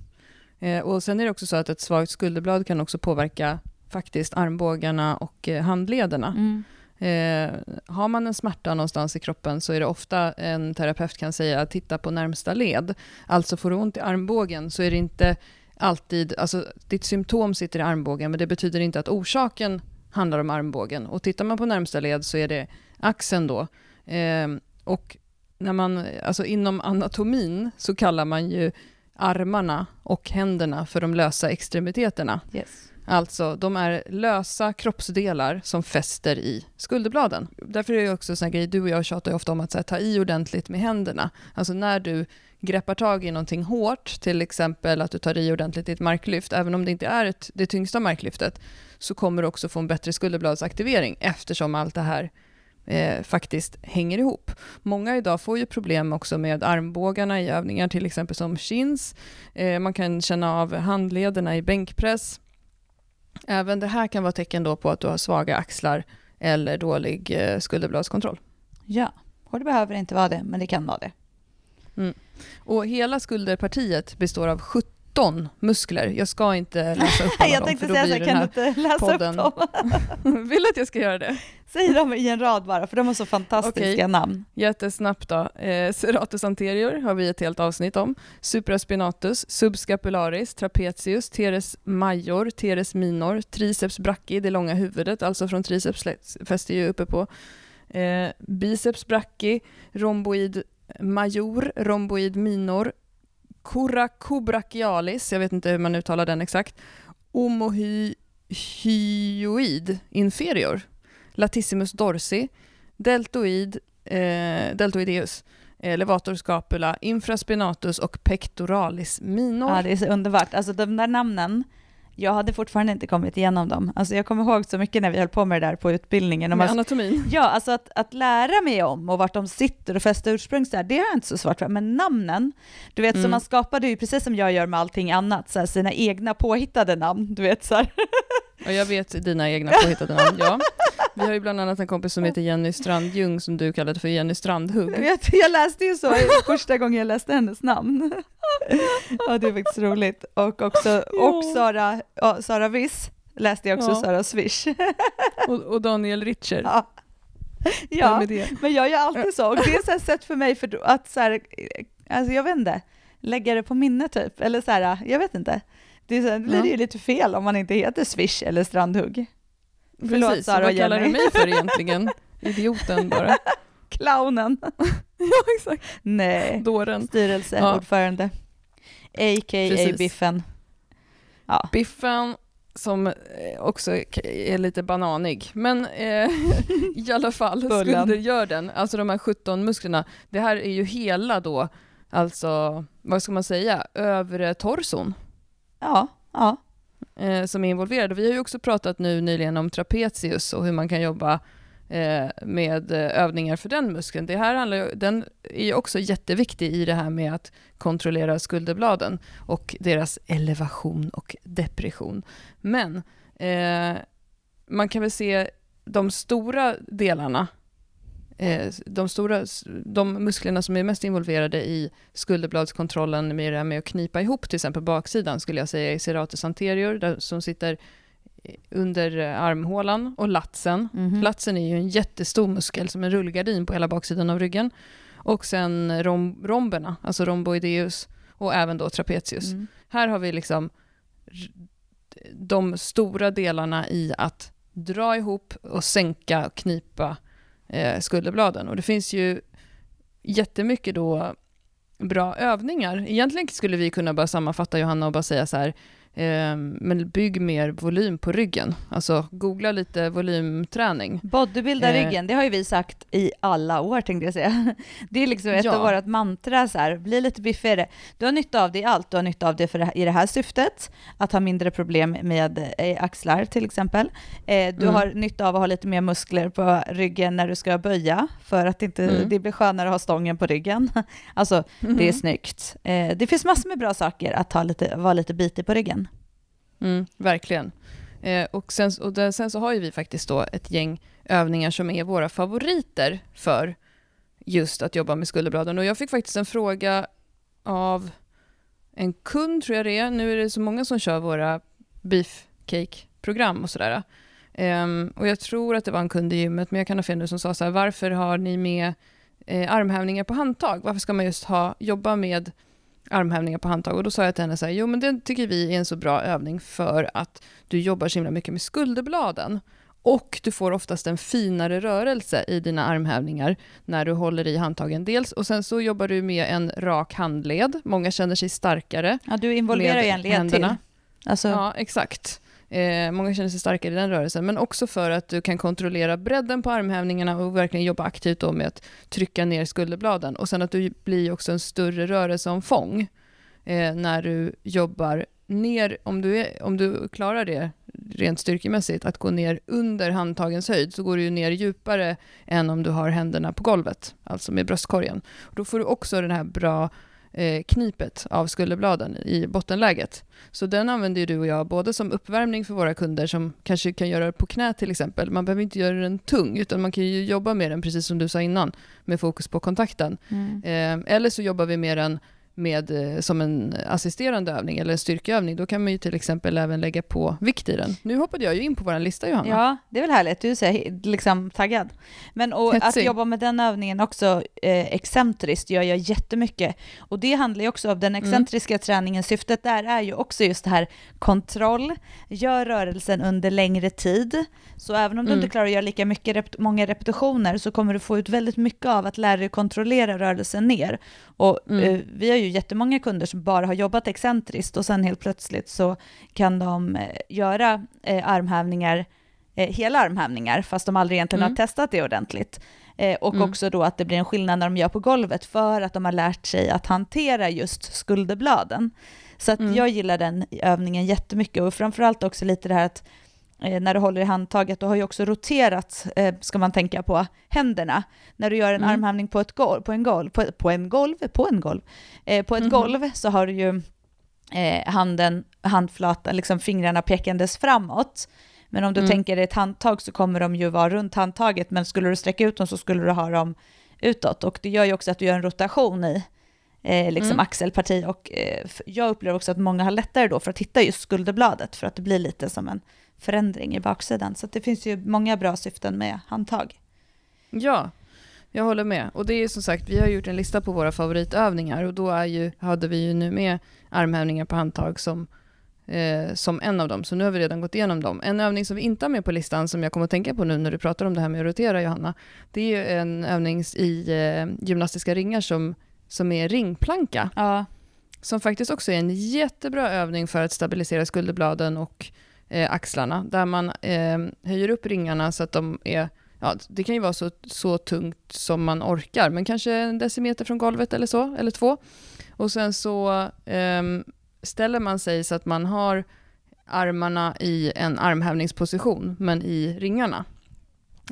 Eh, och sen är det också så att ett svagt skulderblad kan också påverka faktiskt armbågarna och eh, handlederna. Eh, har man en smärta någonstans i kroppen så är det ofta en terapeut kan säga att titta på närmsta led. Alltså får du ont i armbågen så är det inte alltid, alltså ditt symptom sitter i armbågen men det betyder inte att orsaken handlar om armbågen. Och tittar man på närmsta led så är det axeln då. Eh, och när man, alltså inom anatomin så kallar man ju armarna och händerna för de lösa extremiteterna. Yes. Alltså, de är lösa kroppsdelar som fäster i skulderbladen. Därför är det också en sån grej, du och jag tjatar ju ofta om att så här, ta i ordentligt med händerna. Alltså när du greppar tag i någonting hårt, till exempel att du tar i ordentligt i ett marklyft, även om det inte är ett, det tyngsta marklyftet, så kommer du också få en bättre skulderbladsaktivering eftersom allt det här eh, faktiskt hänger ihop. Många idag får ju problem också med armbågarna i övningar, till exempel som chins. Eh, man kan känna av handlederna i bänkpress. Även det här kan vara tecken då på att du har svaga axlar eller dålig eh, skulderbladskontroll. Ja, och det behöver inte vara det, men det kan vara det. Och hela skulderpartiet består av 17 muskler. Jag ska inte läsa upp <laughs> alla Jag dem, tänkte för då blir här, den kan här inte läsa podden- upp dem? <laughs> Vill att jag ska göra det? <laughs> Säg dem i en rad bara, för de har så fantastiska Okej. namn. Jättesnabbt då. Eh, serratus anterior har vi ett helt avsnitt om. Supraspinatus, subscapularis, trapezius, teres major, teres minor, triceps brachii, det långa huvudet, alltså från triceps fäster ju uppe på. Eh, biceps brachii, romboid major, romboid minor, coracobrachialis, jag vet inte hur man uttalar den exakt, omohyoid inferior, latissimus dorsi, deltoid, eh, deltoideus, eh, levator scapula, infraspinatus och pectoralis minor. Ja, det är så underbart. Alltså de där namnen, jag hade fortfarande inte kommit igenom dem. Alltså jag kommer ihåg så mycket när vi höll på med det där på utbildningen. Med anatomin. ja, alltså att, att lära mig om och vart de sitter och fästa ursprung, så här, det har jag inte så svårt för. Men namnen, du vet, så Mm. man skapade ju precis som jag gör med allting annat, så här, sina egna påhittade namn. Du vet, så här. <laughs> Och jag vet dina egna påhittade namn, ja. Vi har ju bland annat en kompis som heter Jenny Strandljung som du kallade för Jenny Strandhugg. Jag, vet, jag läste ju så första gången jag läste hennes namn. ja, det är faktiskt roligt. Och också och Sara, ja, Sara Viss läste jag också, Ja. Sara Swish. Och, och Daniel Richer. ja. Ja, men jag gör alltid så. Och det är här sätt för mig för att så här, alltså jag vet inte, lägga det på minne typ. Eller så här, jag vet inte. Det, är så här, det blir Ja. ju lite fel om man inte heter Swish eller Strandhugg. Förlåt, Precis, Sara och vad kallar du mig för egentligen? Idioten bara. <laughs> Clownen. <laughs> ja, exakt. Nej, Dåren. styrelseordförande. A.k.a. Precis. Biffen. Ja. Biffen som eh, också är lite bananig. Men eh, <laughs> i alla fall, skulder gör den. Alltså de här 17 musklerna. Det här är ju hela då, alltså vad ska man säga, övre torson Ja, ja. eh, som är involverade. Vi har ju också pratat nu nyligen om trapezius och hur man kan jobba eh, med eh, övningar för den muskeln. Det här handlar, ju- den är ju också jätteviktig i det här med att kontrollera skulderbladen och deras elevation och depression. Men eh, man kan väl se de stora delarna, de, stora, de musklerna som är mest involverade i skulderbladskontrollen med det här med att knipa ihop till exempel baksidan skulle jag säga är serratus anterior där, som sitter under eh, armhålan och latsen. Mhm. Latsen är ju en jättestor muskel som en rullgardin på hela baksidan av ryggen. Och sen rom, romberna, alltså romboideus och även då trapezius. Mm. Här har vi liksom de stora delarna i att dra ihop och sänka och knipa eh, skulderbladen. Och det finns ju jättemycket då bra övningar. Egentligen skulle vi kunna bara sammanfatta Johanna och bara säga så här, men bygg mer volym på ryggen. Alltså googla lite volymträning. Bodybuilda Eh. ryggen, det har ju vi sagt i alla år tänkte jag säga. <laughs> Det är liksom ett Ja. av våra mantra så här, bli lite biffigare. Du har nytta av det i allt, du har nytta av det för det, i det här syftet, att ha mindre problem med eh, axlar till exempel. Eh, du Mm. har nytta av att ha lite mer muskler på ryggen när du ska böja, för att inte, Mm. det blir skönare att ha stången på ryggen. <laughs> Alltså, det är snyggt. Eh, det finns massor med bra saker att ha lite, vara lite bitig på ryggen. Mm, verkligen. Eh, och sen, och där, sen så har ju vi faktiskt då ett gäng övningar som är våra favoriter för just att jobba med skulderbladen. Och jag fick faktiskt en fråga av en kund, tror jag det är. Nu är det så många som kör våra beefcake-program och sådär. Ehm, och jag tror att det var en kund i gymmet, men jag kan ha fel nu, som sa så här, varför har ni med eh, armhävningar på handtag? Varför ska man just ha, jobba med armhävningar på handtag? Och då sa jag till henne så här, jo men det tycker vi är en så bra övning för att du jobbar så himla mycket med skulderbladen. Och du får oftast en finare rörelse i dina armhävningar när du håller i handtagen. Dels, och sen så jobbar du med en rak handled. Många känner sig starkare. Ja, du involverar ju en led händerna. till. Alltså, Ja, exakt. Eh, många känner sig starkare i den rörelsen, men också för att du kan kontrollera bredden på armhävningarna och verkligen jobba aktivt då med att trycka ner skulderbladen. Och sen att du blir också en större rörelseomfång eh, när du jobbar ner, om du, är, om du klarar det rent styrkemässigt, att gå ner under handtagens höjd, så går du ju ner djupare än om du har händerna på golvet, alltså med bröstkorgen. Då får du också den här bra eh, knipet av skulderbladen i bottenläget. Så den använder ju du och jag både som uppvärmning för våra kunder som kanske kan göra det på knä till exempel. Man behöver inte göra den tung, utan man kan ju jobba med den, precis som du sa innan, med fokus på kontakten. mm. Eh, eller så jobbar vi med den med, eh, som en assisterande övning eller en styrkeövning. Då kan man ju till exempel även lägga på vikt i den. Nu hoppade jag ju in på vår lista Johanna. Ja, det är väl härligt. Du är liksom taggad. Men och att jobba med den övningen också eh, excentriskt gör jag jättemycket. Och det handlar ju också om den excentriska träningen. Syftet där är ju också just det här kontroll, gör rörelsen under längre tid. Så även om du Mm. inte klarar att göra lika mycket rep- många repetitioner så kommer du få ut väldigt mycket av att lära dig kontrollera rörelsen ner. Och Mm. eh, vi har ju jättemånga kunder som bara har jobbat excentriskt och sen helt plötsligt så kan de eh, göra eh, armhävningar eh, hela armhävningar, fast de aldrig egentligen Mm. har testat det ordentligt. Och Mm. också då att det blir en skillnad när de gör på golvet för att de har lärt sig att hantera just skulderbladen. Så att Mm. jag gillar den övningen jättemycket och framförallt också lite det här att när du håller i handtaget, du har ju också roterat, eh, ska man tänka på, händerna. När du gör en Mm. armhävning på ett golv, på en golv, på, på en golv, på en golv, eh, på ett Mhm. golv så har du ju eh, handen, handflatan, liksom fingrarna pekandes framåt. Men om du Mm. tänker dig ett handtag så kommer de ju vara runt handtaget, men skulle du sträcka ut dem så skulle du ha dem utåt. Och det gör ju också att du gör en rotation i eh, liksom Mm. axelparti. Och eh, jag upplever också att många har lättare då för att hitta just skulderbladet, för att det blir lite som en förändring i baksidan. Så det finns ju många bra syften med handtag. Ja, jag håller med. Och det är som sagt, vi har gjort en lista på våra favoritövningar och då är ju, hade vi ju nu med armhävningar på handtag som, eh, som en av dem. Så nu har vi redan gått igenom dem. En övning som vi inte har med på listan som jag kommer att tänka på nu när du pratar om det här med att rotera Johanna, det är ju en övning i eh, gymnastiska ringar som, som är ringplanka. Ja, som faktiskt också är en jättebra övning för att stabilisera skulderbladen och eh, axlarna, där man eh, höjer upp ringarna så att de är, ja, det kan ju vara så, så tungt som man orkar, men kanske en decimeter från golvet eller så, eller två. Och sen så eh, ställer man sig så att man har armarna i en armhävningsposition, men i ringarna.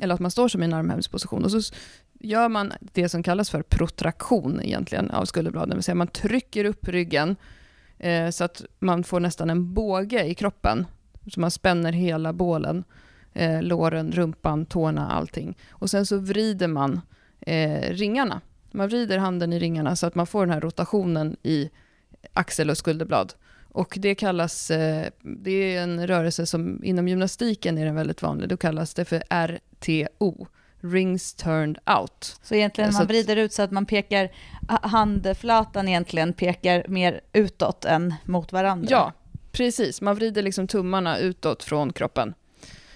eller att man står som i en armhävningsposition. Och så gör man det som kallas för protraktion egentligen av skulderbladen, det vill säga man trycker upp ryggen eh, så att man får nästan en båge i kroppen. Så man spänner hela bålen, eh, låren, rumpan, tårna, allting. Och sen så vrider man eh, ringarna. Man vrider handen i ringarna så att man får den här rotationen i axel och skulderblad. Och det kallas, eh, det är en rörelse som inom gymnastiken är den väldigt vanlig, då kallas det för RTO, rings turned out. Så egentligen man vrider ut så att man pekar, handflatan egentligen pekar mer utåt än mot varandra? Ja, precis. Man vrider liksom tummarna utåt från kroppen.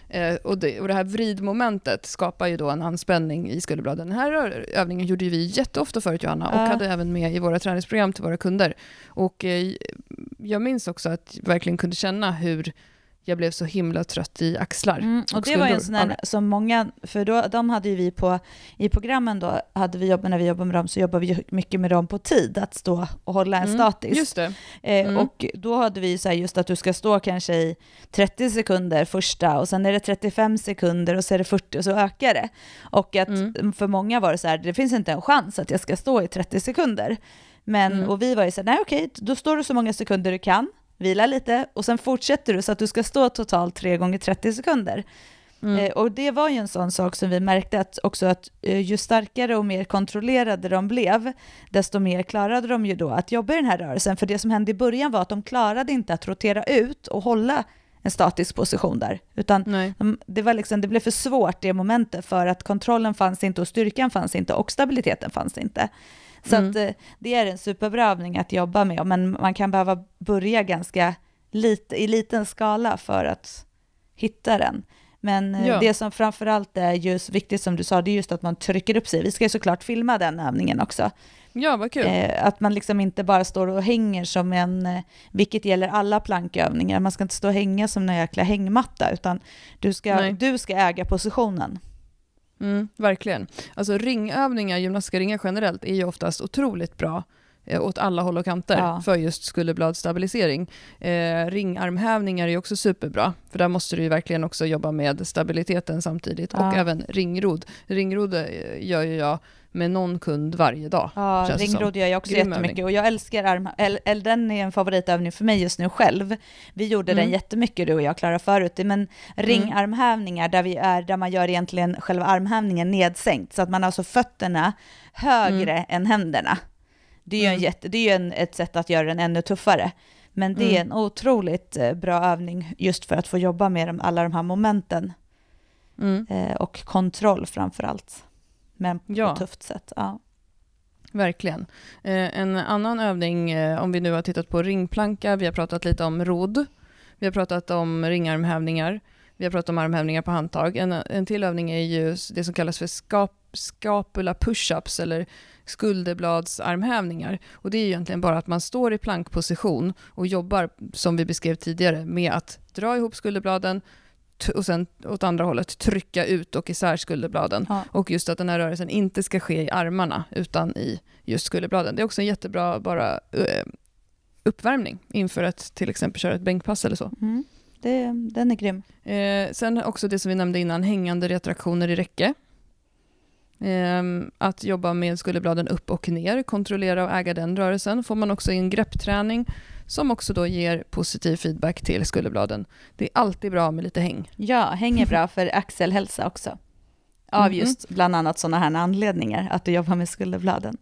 Eh, och, det, och det här vridmomentet skapar ju då en anspänning i skulderbladen. Den här övningen gjorde vi jätteofta förut, Johanna, och ja. hade även med i våra träningsprogram till våra kunder. Och eh, jag minns också att jag verkligen kunde känna hur jag blev så himla trött i axlar. Mm, och, och det var en sån här som många, för då, de hade ju vi på, i programmen då, hade vi jobb, när vi jobbade med dem så jobbade vi mycket med dem på tid, att stå och hålla en mm, statisk. Just det. Eh, mm. och då hade vi så här just att du ska stå kanske i 30 sekunder första och sen är det 35 sekunder och så är det 40 och så ökar det. Och att mm. för många var det så här, det finns inte en chans att jag ska stå i 30 sekunder. Men, mm. och vi var ju så här, nej okej, då står du så många sekunder du kan, vila lite och sen fortsätter du så att du ska stå totalt 3 gånger 30 sekunder. Mm. Eh, och det var ju en sån sak som vi märkte att också att eh, ju starkare och mer kontrollerade de blev, desto mer klarade de ju då att jobba i den här rörelsen. För det som hände i början var att de klarade inte att rotera ut och hålla en statisk position där, utan de, det, var liksom, det blev för svårt det momentet för att kontrollen fanns inte och styrkan fanns inte och stabiliteten fanns inte. Så mm. att, eh, det är en superbra övning att jobba med, men man kan behöva börja ganska lite, i liten skala för att hitta den. Men eh, ja. det som framförallt är just viktigt som du sa, det är just att man trycker upp sig. Vi ska ju såklart filma den övningen också. Ja, vad kul. Eh, att man liksom inte bara står och hänger som en, vilket gäller alla plankövningar, man ska inte stå och hänga som en jäkla hängmatta, utan du ska, du ska äga positionen. Mm, verkligen. Alltså ringövningar, gymnastiska ringar generellt, är ju oftast otroligt bra åt alla håll och kanter ja. för just skulderbladsstabilisering. Eh, ringarmhävningar är också superbra, för där måste du ju verkligen också jobba med stabiliteten samtidigt. Ja. Och även ringrod. Ringrod eh, gör ju jag med någon kund varje dag. Ja, ringrod gör jag också Grym jättemycket övning. och jag älskar arm... Eller den är en favoritövning för mig just nu själv. Vi gjorde mm. den jättemycket du och jag Klara förut, men mm. ringarmhävningar där, vi är, där man gör egentligen själva armhävningen nedsänkt, så att man har alltså fötterna högre mm. än händerna. Det är ju, en mm. jätte, det är en, ett sätt att göra den ännu tuffare. Men det är mm. en otroligt eh, bra övning just för att få jobba med alla de här momenten. Mm. Eh, och kontroll framför allt men på ja. ett tufft sätt. Ja. Verkligen. Eh, en annan övning, eh, om vi nu har tittat på ringplanka, vi har pratat lite om rodd, vi har pratat om ringarmhävningar, vi har pratat om armhävningar på handtag. En, en till övning är ju det som kallas för skap, scapula push-ups eller skulderbladsarmhävningar. Och det är egentligen bara att man står i plankposition och jobbar, som vi beskrev tidigare, med att dra ihop skulderbladen, och sen åt andra hållet trycka ut och isär skulderbladen. Ja. Och just att den här rörelsen inte ska ske i armarna utan i just skulderbladen. Det är också en jättebra bara uh, uppvärmning inför att till exempel köra ett bänkpass eller så. Mm. Det, den är grym. Eh, sen också det som vi nämnde innan, hängande retraktioner i räcke. Eh, att jobba med skulderbladen upp och ner, kontrollera och äga den rörelsen. Får man också in greppträning som också då ger positiv feedback till skulderbladen. Det är alltid bra med lite häng. Ja, häng är bra för axelhälsa också. Av mm -hmm. just bland annat sådana här anledningar, att du jobbar med skulderbladen.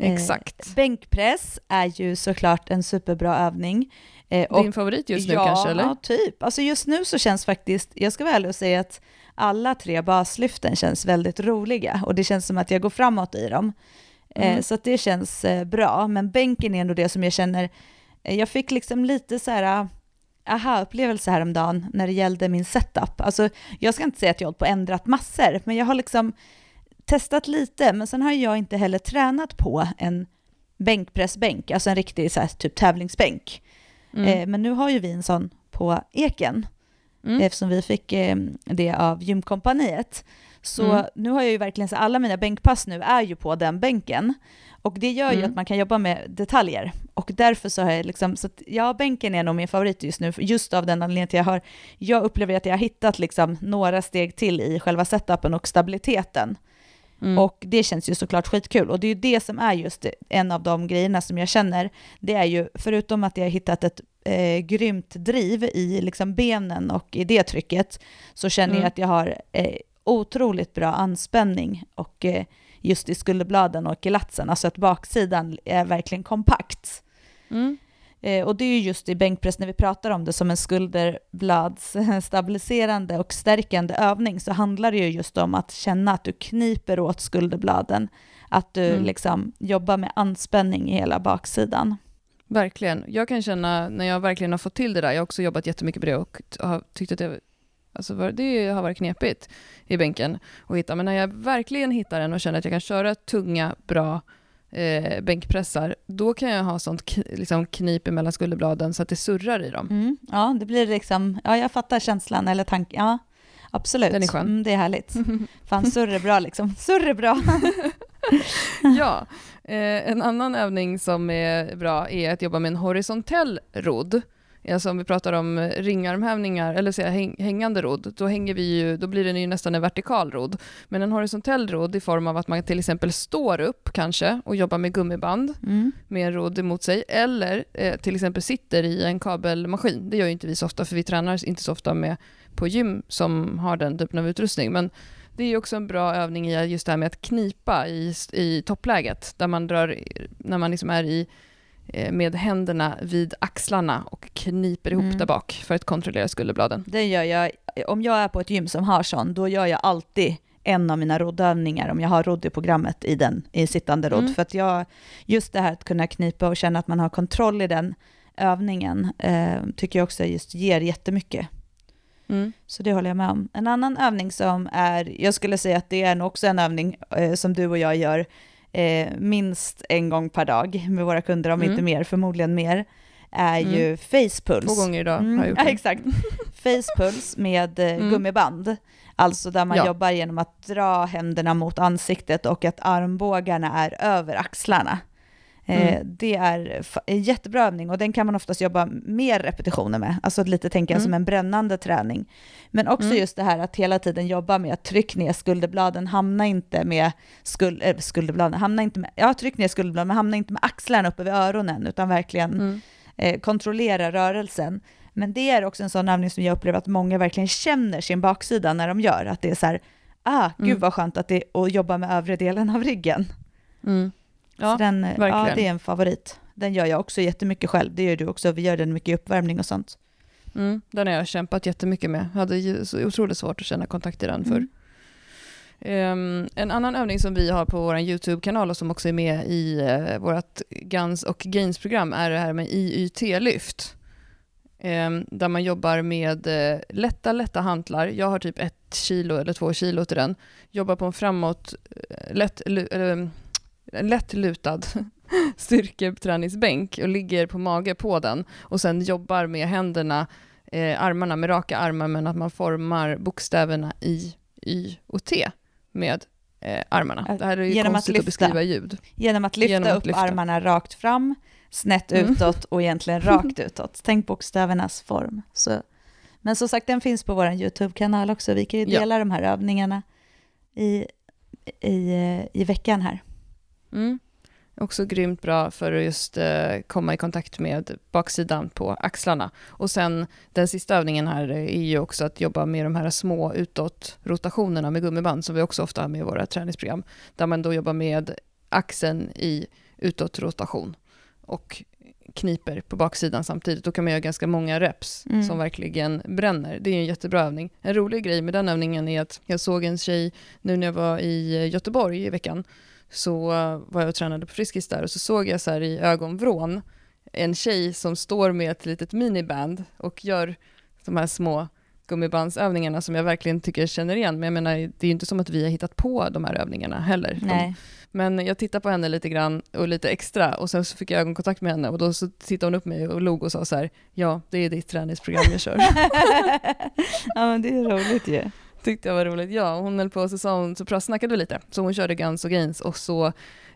Eh, Exakt. Eh, bänkpress är ju såklart en superbra övning. Eh, Din favorit just nu ja, kanske? Eller? Ja, typ. Alltså just nu så känns faktiskt, jag ska vara ärlig och säga att alla tre baslyften känns väldigt roliga och det känns som att jag går framåt i dem. Eh, mm. så det känns eh, bra, men bänken är ändå det som jag känner jag fick liksom lite så här aha-upplevelse häromdagen när det gällde min setup. Alltså, jag ska inte säga att jag har hållit på och ändrat massor, men jag har liksom testat lite, men sen har jag inte heller tränat på en bänkpressbänk, alltså en riktig så här, typ tävlingsbänk. Mm. Eh, men nu har ju vi en sån på Eken, mm. eftersom vi fick eh, det av gymkompaniet. Så Mm. nu har jag ju verkligen, så alla mina bänkpass nu är ju på den bänken. Och det gör ju Mm. att man kan jobba med detaljer. Och därför så har jag liksom, så att, ja bänken är nog min favorit just nu, just av den anledningen att jag har, jag upplever att jag har hittat liksom några steg till i själva setupen och stabiliteten. Mm. Och det känns ju såklart skitkul. Och det är ju det som är just en av de grejerna som jag känner. Det är ju, förutom att jag har hittat ett eh, grymt driv i liksom benen och i det trycket, så känner jag Mm. att jag har eh, otroligt bra anspänning och eh, just i skulderbladen och i latsen, alltså att baksidan är verkligen kompakt. Mm. Eh, och det är ju just i bänkpress när vi pratar om det som en skulderblads stabiliserande och stärkande övning så handlar det ju just om att känna att du kniper åt skulderbladen, att du Mm. liksom jobbar med anspänning i hela baksidan. Verkligen. Jag kan känna när jag verkligen har fått till det där, jag har också jobbat jättemycket på det och har tyckt att det, alltså det har varit knepigt i bänken att hitta, men när jag verkligen hittar den och känner att jag kan köra tunga, bra eh, bänkpressar, då kan jag ha sånt liksom knip mellan skulderbladen så att det surrar i dem. Mm. Ja, det blir liksom, ja jag fattar känslan eller tanken, ja absolut. Den är skön. Mm, det är härligt. <laughs> Fan, surr är bra liksom, surr är bra. <laughs> ja, eh, en annan övning som är bra är att jobba med en horisontell rodd. Alltså om vi pratar om ringarmhävningar, eller säga häng, hängande rodd, då, hänger vi ju, då blir det ju nästan en vertikal rodd. Men en horisontell rodd i form av att man till exempel står upp kanske och jobbar med gummiband Mm. med en rodd emot sig, eller eh, till exempel sitter i en kabelmaskin. Det gör ju inte vi så ofta, för vi tränar inte så ofta med på gym som har den typen av utrustning. Men det är också en bra övning i just det här med att knipa i, i toppläget, där man drar, när man liksom är i med händerna vid axlarna och kniper ihop Mm. där bak för att kontrollera skulderbladen. Det gör jag, om jag är på ett gym som har sån, då gör jag alltid en av mina roddövningar, om jag har rodd i programmet, i den, i sittande rodd. Mm. För att jag, just det här att kunna knipa och känna att man har kontroll i den övningen, eh, tycker jag också just ger jättemycket. Mm. Så det håller jag med om. En annan övning som är, jag skulle säga att det är nog också en övning eh, som du och jag gör eh, minst en gång per dag med våra kunder, om Mm. inte mer, förmodligen mer, är Mm. ju facepuls. Två gånger idag Mm, har jag gjort <laughs> ja, det. exakt. Facepuls med eh, Mm. gummiband. Alltså där man Ja. jobbar genom att dra händerna mot ansiktet och att armbågarna är över axlarna. Eh, Mm. Det är en jättebra övning och den kan man oftast jobba mer repetitioner med. Alltså att lite tänka Mm. som en brännande träning. Men också Mm. just det här att hela tiden jobba med att tryck ner skulderbladen, hamna inte med skuld, äh, skulderbladen, hamna inte med, ja tryck ner skulderbladen, men hamna inte med axlarna uppe vid öronen, utan verkligen Mm. eh, kontrollera rörelsen. Men det är också en sån övning som jag upplever att många verkligen känner sin baksida när de gör, att det är så här, ah, gud Mm. vad skönt att det är att jobba med övre delen av ryggen. Mm. så Ja, den, eh, ja, verkligen. det är en favorit. Den gör jag också jättemycket själv, det gör du också, vi gör den mycket i uppvärmning och sånt. Mm, den har jag kämpat jättemycket med. Jag hade så otroligt svårt att känna kontakt i den förr. Mm. Ehm, en annan övning som vi har på vår YouTube-kanal och som också är med i uh, vårt Guns och Gains-program är det här med IYT-lyft. Ehm, där man jobbar med eh, lätta, lätta hantlar. Jag har typ ett kilo eller två kilo till den. Jobbar på en framåt, eh, lätt, eller, en lätt lutad <laughs> styrketräningsbänk och ligger på mage på den och sen jobbar med händerna, eh, armarna med raka armar men att man formar bokstäverna i Y och T med eh, armarna. Att- Det här är ju genom att konstigt att, lyfta. beskriva ljud. Genom att lyfta Genom att upp lyfta. armarna rakt fram, snett Mm. utåt och egentligen <laughs> rakt utåt. Tänk bokstävernas form. Så. Men som sagt, den finns på vår YouTube-kanal också. Vi kan ju Ja. dela de här övningarna i, i, i veckan här. Mm. Också grymt bra för att just eh, komma i kontakt med baksidan på axlarna. Och sen den sista övningen här är ju också att jobba med de här små utåt-rotationerna med gummiband som vi också ofta har med i våra träningsprogram. Där man då jobbar med axeln i utåt-rotation och kniper på baksidan samtidigt. Då kan man göra ganska många reps Mm. som verkligen bränner. Det är en jättebra övning. En rolig grej med den övningen är att jag såg en tjej nu när jag var i Göteborg i veckan så var jag och tränade på Friskis där och så såg jag så här i ögonvrån en tjej som står med ett litet miniband och gör de här små gummibandsövningarna som jag verkligen tycker känner igen. Men jag menar, det är ju inte som att vi har hittat på de här övningarna heller. De- Nej. Men jag tittade på henne lite grann och lite extra och sen så fick jag ögonkontakt med henne och då så tittade hon upp mig och log och sa så här, ja, det är ditt träningsprogram jag kör. <laughs> ja, men det är roligt ju. Tyckte jag var roligt. Ja, hon höll på och så sa hon, så snackade vi lite. Så hon körde Guns och Gains och så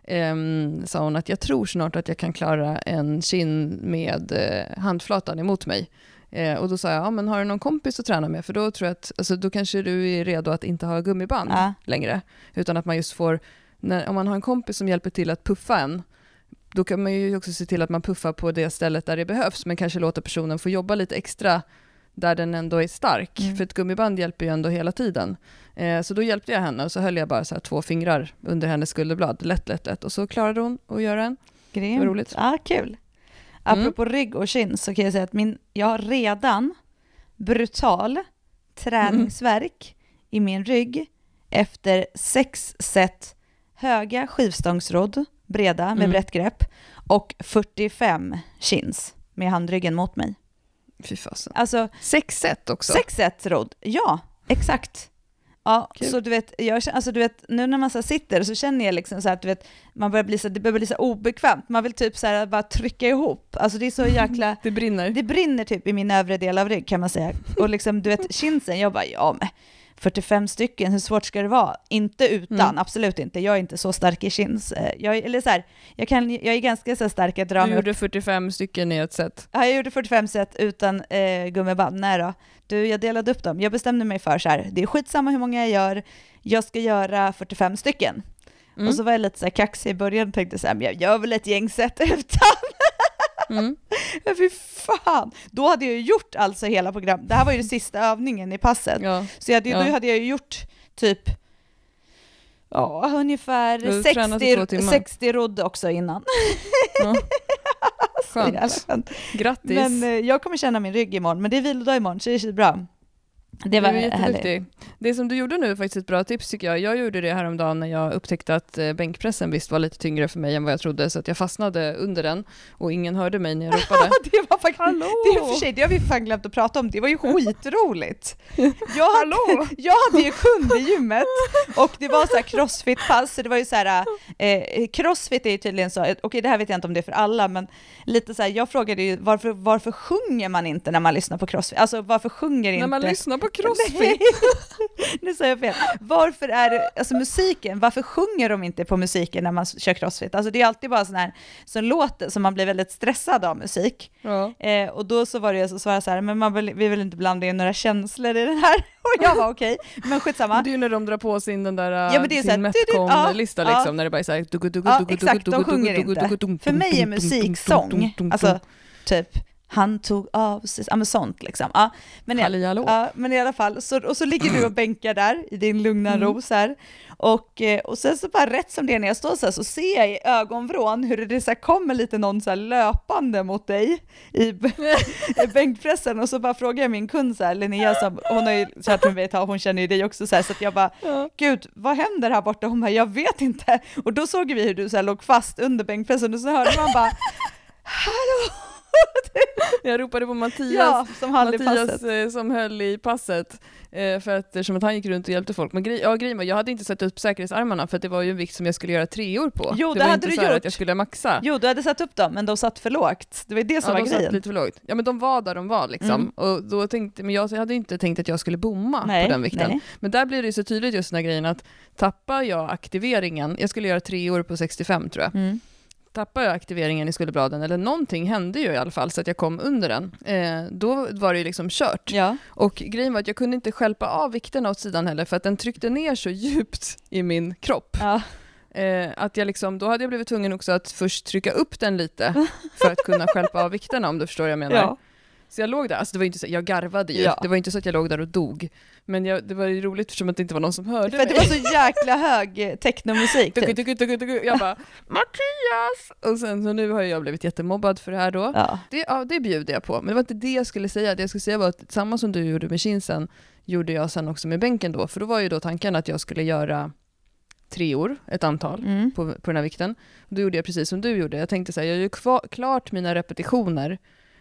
um, sa hon att jag tror snart att jag kan klara en kin med uh, handflatan emot mig. Eh, och då sa jag, ja, men har du någon kompis att träna med? För då tror jag att, alltså, då kanske du är redo att inte ha gummiband Ja. längre. Utan att man just får, när, om man har en kompis som hjälper till att puffa en, då kan man ju också se till att man puffar på det stället där det behövs, men kanske låta personen få jobba lite extra där den ändå är stark. Mm. För ett gummiband hjälper ju ändå hela tiden. Eh, så då hjälpte jag henne och så höll jag bara så två fingrar under hennes skulderblad, lätt, lätt, lätt. Och så klarade hon att göra en. Grymt. Vad roligt. Ja, kul. Apropå rygg och kin så kan jag säga att min, jag har redan brutal träningsverk i min rygg efter sex set höga skivstångsrodd, breda med Mm. brett grepp och 45 chins med handryggen mot mig. Fy fasen. Alltså Sex set också. sex set rodd, ja exakt. Ja, Kul. så du vet, jag, alltså du vet, nu när man så sitter så känner jag liksom så att du vet, man börjar bli så, det börjar bli så obekvämt, man vill typ så här bara trycka ihop, alltså det är så jäkla, <laughs> Det brinner. det brinner typ i min övre del av rygg kan man säga. Och liksom du vet, chinsen, jag bara ja men 45 stycken, hur svårt ska det vara? Inte utan, Mm. absolut inte. Jag är inte så stark i chins. Eh, Jag, eller så här, jag, kan, jag är ganska så stark att dra Du upp. gjorde 45 stycken i ett set. Ja, jag gjorde 45 set utan eh, gummiband. Nej då. Du, jag delade upp dem. Jag bestämde mig för så här, det är skitsamma hur många jag gör, jag ska göra 45 stycken. Mm. Och så var jag lite så här kaxig i början och tänkte så här, men jag gör väl ett gäng set <laughs> utan. Mm. <laughs> Fy fan! Då hade jag ju gjort alltså hela programmet. Det här var ju den sista övningen i passet. Ja. Så jag hade, Ja. då hade jag ju gjort typ Ja, ungefär Du har tränat i två 60, timmar. 60 rodd också innan. Ja. <laughs> Skönt. skönt. Grattis. Men eh, jag kommer känna min rygg imorgon, men det är vilodag imorgon så det är bra. Det var du är härligt. Det som du gjorde nu är faktiskt ett bra tips tycker jag. Jag gjorde det häromdagen när jag upptäckte att eh, bänkpressen visst var lite tyngre för mig än vad jag trodde, så att jag fastnade under den och ingen hörde mig när jag ropade. <laughs> det var faktiskt, Hallå! det för sig, det har vi fan glömt att prata om, det var ju skitroligt. Jag hade, Hallå! <laughs> jag hade ju kund i gymmet och det var så här crossfit-pass, så det var ju så här, eh, crossfit är ju tydligen så, okej det här vet jag inte om det är för alla, men lite så här, jag frågade ju varför, varför sjunger man inte när man lyssnar på crossfit? Alltså varför sjunger inte... När man lyssnar på Nej, crossfit. <laughs> nu sa jag fel. Varför är det, alltså musiken, varför sjunger de inte på musiken när man kör crossfit? Alltså det är alltid bara sån här som låter, som man blir väldigt stressad av musik. Ja. Eh, och då så var det jag som svarade så här, men man vill, vi vill inte blanda in några känslor i den här. <laughs> Och jag var okej, men skitsamma. Det är ju när de drar på sin den där Ja, men det är sin så du, ja, Metcon-lista ja. liksom, när det bara är såhär... Ja, exakt, de sjunger inte. För mig är musik sång, alltså typ han tog av sig, ja men sånt liksom. Ja, men, i, ja, men i alla fall, så, och så ligger du och bänkar där i din lugna Mm. ro så här. Och, eh, och sen så bara rätt som det är när jag står så här så ser jag i ögonvrån hur det så här kommer lite någon så här löpande mot dig i, <laughs> i bänkpressen och så bara frågar jag min kund så här, Linnea, som, hon har ju kört med mig ett tag, hon känner ju dig också så här, så att jag bara, Ja. gud, vad händer här borta? Hon bara, jag vet inte. Och då såg vi hur du så här låg fast under bänkpressen och så hörde man bara, hallå! <laughs> Jag ropade på Mattias, ja, som höll Mattias passet. eh, som höll i passet. Eh, för att, eftersom att han gick runt och hjälpte folk. Men grej, ja, grejen var, jag hade inte satt upp säkerhetsarmarna för att det var ju en vikt som jag skulle göra treor på. Jo, det det var hade inte du så gjort. att jag skulle maxa. Jo, du hade satt upp dem, men de satt för lågt. Det var det som ja, var de satt grejen. lite för lågt. Ja men de var där de var liksom. Mm. Och då tänkte, men jag hade inte tänkt att jag skulle bomma Nej, på den vikten. nej. Men där blir det ju så tydligt just den här grejen att tappar jag aktiveringen, jag skulle göra treor på 65 tror jag. Mm. Tappar jag aktiveringen i skulderbladen, eller någonting hände ju i alla fall så att jag kom under den, eh, då var det ju liksom kört. Ja. Och grejen var att jag kunde inte skälpa av vikterna åt sidan heller för att den tryckte ner så djupt i min kropp. ja. Eh, att jag liksom, då hade jag blivit tvungen också att först trycka upp den lite för att kunna stjälpa av vikterna om du förstår vad jag menar. ja. Så jag låg där, alltså det var inte så, jag garvade ju, Ja. det var inte så att jag låg där och dog. Men jag, det var ju roligt eftersom att det inte var någon som hörde För mig. det var så jäkla hög eh, technomusik. Typ. tuku, tuku, tuku. Jag bara Mattias! Och sen så nu har jag blivit jättemobbad för det här då. Ja. Det, ja, det bjuder jag på, men det var inte det jag skulle säga. Det jag skulle säga var att samma som du gjorde med chinsen gjorde jag sen också med bänken då, för då var ju då tanken att jag skulle göra treor, ett antal, Mm. på, på den här vikten. Då gjorde jag precis som du gjorde. Jag tänkte så här, jag gör ju kvar, klart mina repetitioner,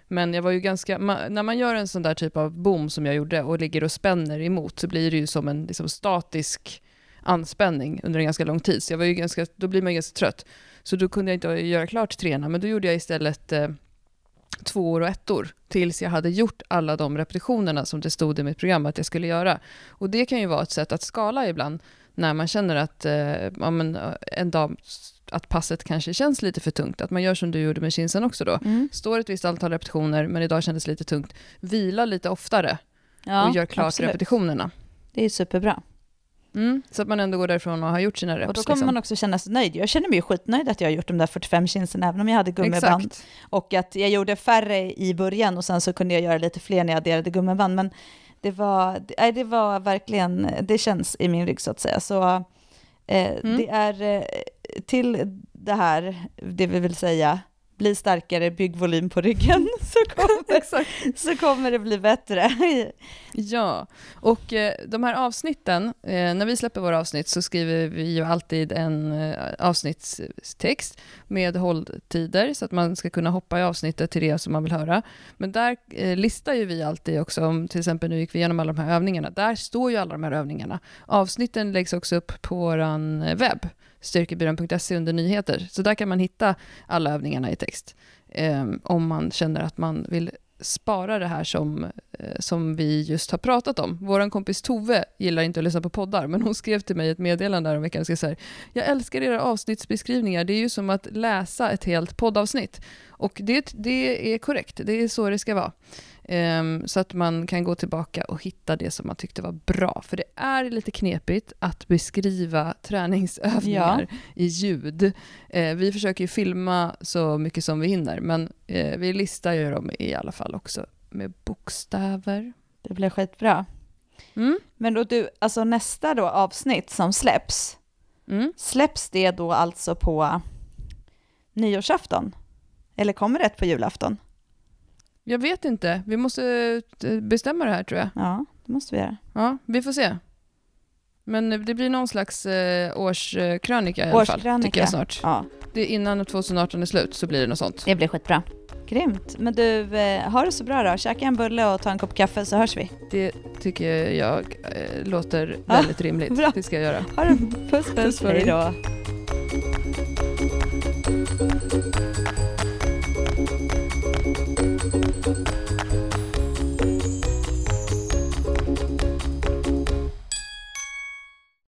men jag var ju ganska, när man gör en sån där typ av bom som jag gjorde och ligger och spänner emot så blir det ju som en liksom, statisk anspänning under en ganska lång tid. Så jag var ju ganska, då blir man ju ganska trött. Så då kunde jag inte göra klart treorna, men då gjorde jag istället eh, tvåor och ettor tills jag hade gjort alla de repetitionerna som det stod i mitt program att jag skulle göra. Och det kan ju vara ett sätt att skala ibland när man känner att eh, ja, men, eh, en dag att passet kanske känns lite för tungt. Att man gör som du gjorde med kinsen också då. Mm. Står ett visst antal repetitioner men idag kändes lite tungt. Vila lite oftare Ja, och gör klart absolut. repetitionerna. Det är superbra. Mm, så att man ändå går därifrån och har gjort sina reps. Och då kommer liksom. man också känna sig nöjd. Jag känner mig ju skitnöjd att jag har gjort de där 45 kinsen, även om jag hade gummiband. Exakt. Och att jag gjorde färre i början och sen så kunde jag göra lite fler när jag adderade gummiband. Men det var, nej, det var verkligen, det känns i min rygg så att säga. Så eh, Mm. det är eh, till det här, det vi vill säga, bli starkare, bygg volym på ryggen, <laughs> så kommer, så kommer det bli bättre. Ja, och eh, de här avsnitten, eh, när vi släpper våra avsnitt så skriver vi ju alltid en eh, avsnittstext med hålltider så att man ska kunna hoppa i avsnittet till det som man vill höra. Men där listar ju vi alltid också, om till exempel nu gick vi igenom alla de här övningarna, där står ju alla de här övningarna. Avsnitten läggs också upp på vår webb, styrkebyrån.se under nyheter, så där kan man hitta alla övningarna i text. Eh, om man känner att man vill spara det här som, eh, som vi just har pratat om. Vår kompis Tove gillar inte att lyssna på poddar, men hon skrev till mig ett meddelande om veckan och skrev så här, jag älskar era avsnittsbeskrivningar, det är ju som att läsa ett helt poddavsnitt. Och det, det är korrekt, det är så det ska vara. Ehm, så att man kan gå tillbaka och hitta det som man tyckte var bra. För det är lite knepigt att beskriva <laughs> träningsövningar i ljud. Eh, vi försöker ju filma så mycket som vi hinner, men eh, vi listar ju dem i alla fall också med bokstäver. Det blir skitbra. Mm. Men då du, alltså nästa då avsnitt som släpps, Mm. släpps det då alltså på nyårsafton? Eller kommer det på julafton? Jag vet inte, vi måste eh, bestämma det här tror jag. Ja, det måste vi göra. Ja, vi får se. Men det blir någon slags eh, årskrönika i alla fall, tycker jag snart. Ja, Det är innan 2018 är slut så blir det något sånt. det blir skitbra. Grymt. Men du, eh, ha det så bra då. Käka en bulle och ta en kopp kaffe så hörs vi. Det tycker jag eh, låter väldigt rimligt. <laughs> bra. Det ska jag göra. Ha det. Puss puss. Puss. Hej då.